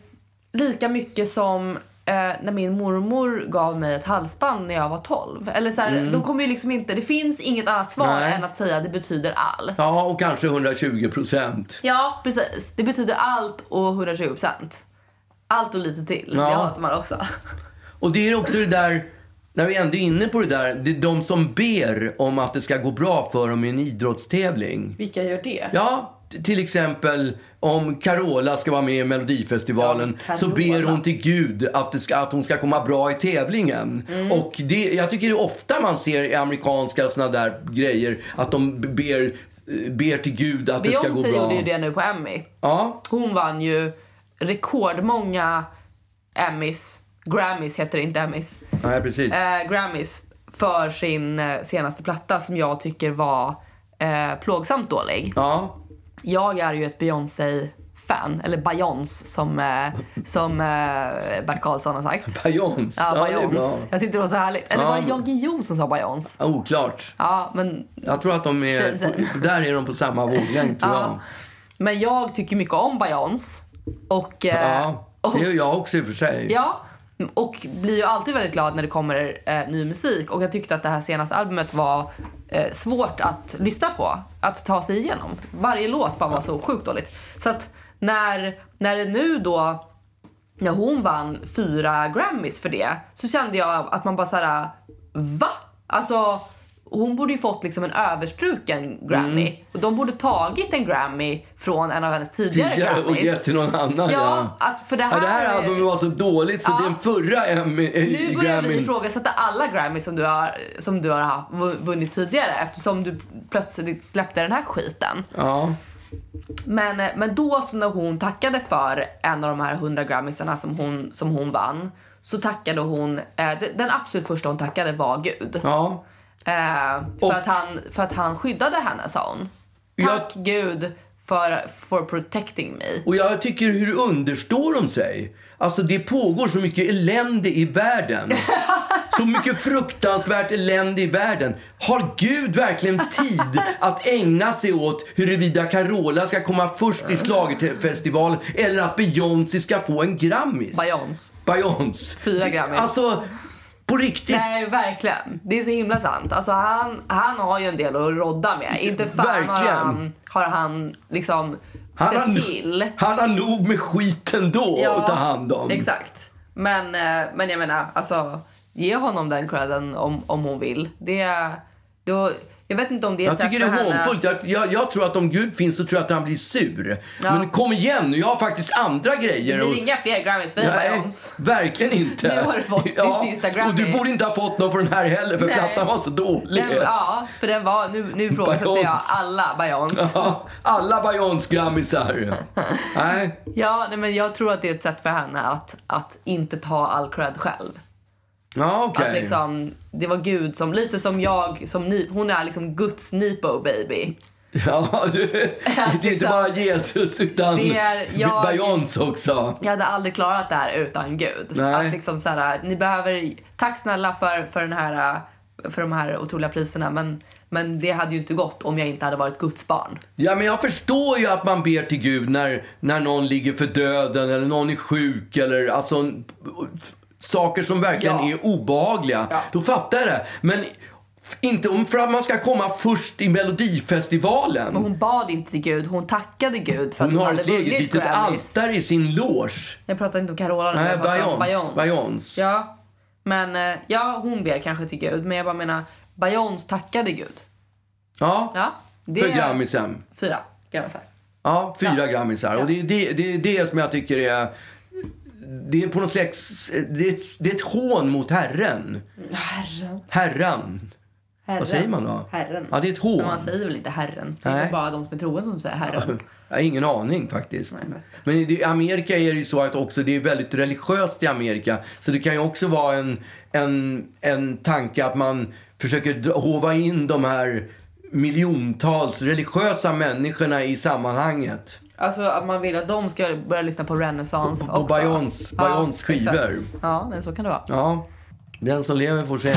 [SPEAKER 1] lika mycket som eh, när min mormor gav mig ett halsband när jag var 12. Eller så här, då kommer ju liksom inte, det finns inget annat svar
[SPEAKER 2] Mm. Nej.
[SPEAKER 1] än att säga det betyder allt.
[SPEAKER 2] Ja, och kanske 120 procent.
[SPEAKER 1] Ja, precis. Det betyder allt och 120 procent. Allt och lite till.
[SPEAKER 2] Ja.
[SPEAKER 1] Det hatar man också.
[SPEAKER 2] Och det är också det där, när vi ändå är inne på det där, det är de som ber om att det ska gå bra för dem i en idrottstävling.
[SPEAKER 1] Vilka gör det?
[SPEAKER 2] Ja, till exempel om Carola ska vara med i Melodifestivalen
[SPEAKER 1] Ja,
[SPEAKER 2] så ber hon till Gud att, det ska, att hon ska komma bra i tävlingen.
[SPEAKER 1] Mm.
[SPEAKER 2] Och det, jag tycker det är ofta man ser i amerikanska såna där grejer att de ber, ber till Gud att det ska gå
[SPEAKER 1] Beyoncé
[SPEAKER 2] bra.
[SPEAKER 1] gjorde ju det nu på Emmy.
[SPEAKER 2] Ja,
[SPEAKER 1] Hon vann ju rekordmånga Emmys. Grammys heter det, inte Emmys.
[SPEAKER 2] nej, precis.
[SPEAKER 1] Eh, Grammys för sin eh, senaste platta som jag tycker var eh, plågsamt dålig.
[SPEAKER 2] Ja,
[SPEAKER 1] Jag är ju ett Beyoncé-fan, eller Beyoncé som, eh, som eh, Bert Karlsson har sagt.
[SPEAKER 2] Beyoncé.
[SPEAKER 1] Ja,
[SPEAKER 2] Ja, bra.
[SPEAKER 1] Beyoncé. Jag tyckte det var så härligt. Eller
[SPEAKER 2] Ja.
[SPEAKER 1] var det Jan Guillou som sa Beyoncé?
[SPEAKER 2] Oklart.
[SPEAKER 1] Ja, men
[SPEAKER 2] Jag tror att de är,
[SPEAKER 1] Same, same.
[SPEAKER 2] där är de på samma våglängd tror jag.
[SPEAKER 1] Men jag tycker mycket om Beyoncé. Och, eh,
[SPEAKER 2] Ja, det gör jag också i och för sig.
[SPEAKER 1] ja, och blir ju alltid väldigt glad när det kommer eh, ny musik. Och jag tyckte att det här senaste albumet var eh, svårt att lyssna på. Att ta sig igenom. Varje låt bara var så sjukt dåligt. Så att när, när det nu då när hon vann fyra Grammys för det så kände jag att man bara såhär, va? Alltså hon borde ju fått liksom en överstruken Grammy. Och de borde tagit en Grammy från en av hennes tidigare,
[SPEAKER 2] Tidigare och
[SPEAKER 1] Grammys.
[SPEAKER 2] gett till någon annan.
[SPEAKER 1] Ja, att för det här...
[SPEAKER 2] Ja, det här albumet var så dåligt så
[SPEAKER 1] Ja.
[SPEAKER 2] den förra Emmy,
[SPEAKER 1] Nu börjar vi
[SPEAKER 2] Grammy-
[SPEAKER 1] ifrågasätta alla Grammys som du har, som du har haft, vunnit tidigare eftersom du plötsligt släppte den här skiten.
[SPEAKER 2] Ja.
[SPEAKER 1] Men, eh, men då så när hon tackade för en av de här 100 Grammysarna som hon, som hon vann så tackade hon, eh, de- den absolut första hon tackade var Gud.
[SPEAKER 2] ja.
[SPEAKER 1] Eh,
[SPEAKER 2] Och-
[SPEAKER 1] för, att han, för att han skyddade henne sa hon.
[SPEAKER 2] Jag-
[SPEAKER 1] Tack Gud för for protecting me.
[SPEAKER 2] Och jag tycker hur understår de sig? Alltså det pågår så mycket elände i världen. [LAUGHS] Så mycket fruktansvärt elände i världen. Har Gud verkligen tid att ägna sig åt huruvida Carola ska komma först i schlagerfestivalen eller att Beyoncé ska få en Grammis?
[SPEAKER 1] Beyoncé.
[SPEAKER 2] Beyoncé.
[SPEAKER 1] Fyra Grammys.
[SPEAKER 2] Alltså, på riktigt.
[SPEAKER 1] Nej, verkligen. Det är så himla sant. Alltså, han, han har ju en del att rodda med. Inte fan har
[SPEAKER 2] Verkligen.
[SPEAKER 1] han, har han liksom
[SPEAKER 2] Han
[SPEAKER 1] sett
[SPEAKER 2] har,
[SPEAKER 1] till.
[SPEAKER 2] han har nog med skiten då att ta hand om.
[SPEAKER 1] Exakt. Men, eh, men jag menar, alltså, ge honom den credden om, om hon vill. Det, då, jag vet inte om det är ett
[SPEAKER 2] Jag tycker det är hånfullt. Jag, jag, jag tror att om Gud finns så tror jag att han blir sur.
[SPEAKER 1] Ja.
[SPEAKER 2] Men kom igen nu, jag har faktiskt andra grejer.
[SPEAKER 1] Det
[SPEAKER 2] och-
[SPEAKER 1] blir inga fler Grammys för dig, Beyoncé.
[SPEAKER 2] verkligen inte.
[SPEAKER 1] Nu har du fått din sista Grammy.
[SPEAKER 2] Och du borde inte ha fått någon för den här heller, för
[SPEAKER 1] Nej.
[SPEAKER 2] plattan var så dålig.
[SPEAKER 1] Den, ja, för den var, nu, nu ifrågasätter jag alla Beyoncé.
[SPEAKER 2] Ja, alla Beyoncé-grammisar. Nej,
[SPEAKER 1] Ja, nej, men jag tror att det är ett sätt för henne att, att inte ta all cred själv.
[SPEAKER 2] Ja okej.
[SPEAKER 1] Att liksom, det var Gud som, lite som jag, som ni, hon är liksom Guds Nipo baby.
[SPEAKER 2] Ja, du, [LAUGHS] det är inte
[SPEAKER 1] liksom-
[SPEAKER 2] bara Jesus utan
[SPEAKER 1] Det är jag-
[SPEAKER 2] Beyoncé också.
[SPEAKER 1] Jag hade aldrig klarat det här utan Gud.
[SPEAKER 2] Nej.
[SPEAKER 1] Att liksom så här, ni behöver, tack snälla för, för, den här, för de här otroliga priserna men, men det hade ju inte gått om jag inte hade varit Guds barn.
[SPEAKER 2] Ja, men jag förstår ju att man ber till Gud när, när någon ligger för döden eller någon är sjuk eller alltså saker som verkligen
[SPEAKER 1] Ja.
[SPEAKER 2] är obehagliga.
[SPEAKER 1] Ja.
[SPEAKER 2] Då fattar jag det. Men inte om för att man ska komma först i Melodifestivalen.
[SPEAKER 1] Men hon bad inte till Gud, hon tackade Gud för att
[SPEAKER 2] Hon
[SPEAKER 1] hon,
[SPEAKER 2] har
[SPEAKER 1] hade
[SPEAKER 2] ett eget
[SPEAKER 1] vunnit
[SPEAKER 2] litet altare i sin loge.
[SPEAKER 1] Jag pratar inte om Carola nu,
[SPEAKER 2] Nej. Beyoncé.
[SPEAKER 1] Ja, men eh, ja, hon ber kanske till Gud. Men jag bara menar, Beyoncé tackade Gud.
[SPEAKER 2] Ja,
[SPEAKER 1] Ja, det
[SPEAKER 2] för Grammisen.
[SPEAKER 1] Fyra Grammisar.
[SPEAKER 2] Ja, fyra
[SPEAKER 1] Ja.
[SPEAKER 2] grammisar. Och det är det, det, är det som jag tycker är... Det är på något slags... Det är ett, det är ett hån mot Herren.
[SPEAKER 1] Herren.
[SPEAKER 2] Herran.
[SPEAKER 1] Herren.
[SPEAKER 2] Vad säger man då?
[SPEAKER 1] Herren.
[SPEAKER 2] Ja, det är ett hån.
[SPEAKER 1] Men man säger väl inte herren? Det är bara de som är troende som säger herren. [LAUGHS]
[SPEAKER 2] Jag har ingen aning faktiskt.
[SPEAKER 1] Nej, men-
[SPEAKER 2] i Amerika är det ju så att också det är väldigt religiöst i Amerika. Så det kan ju också vara en, en, en tanke att man försöker hova in de här miljontals religiösa människorna i sammanhanget.
[SPEAKER 1] Alltså att man vill att de ska börja lyssna på renässans
[SPEAKER 2] Och
[SPEAKER 1] också.
[SPEAKER 2] Beyoncé- Beyoncé skivor.
[SPEAKER 1] exakt. Ja, men så kan det vara.
[SPEAKER 2] Ja, den som lever får se.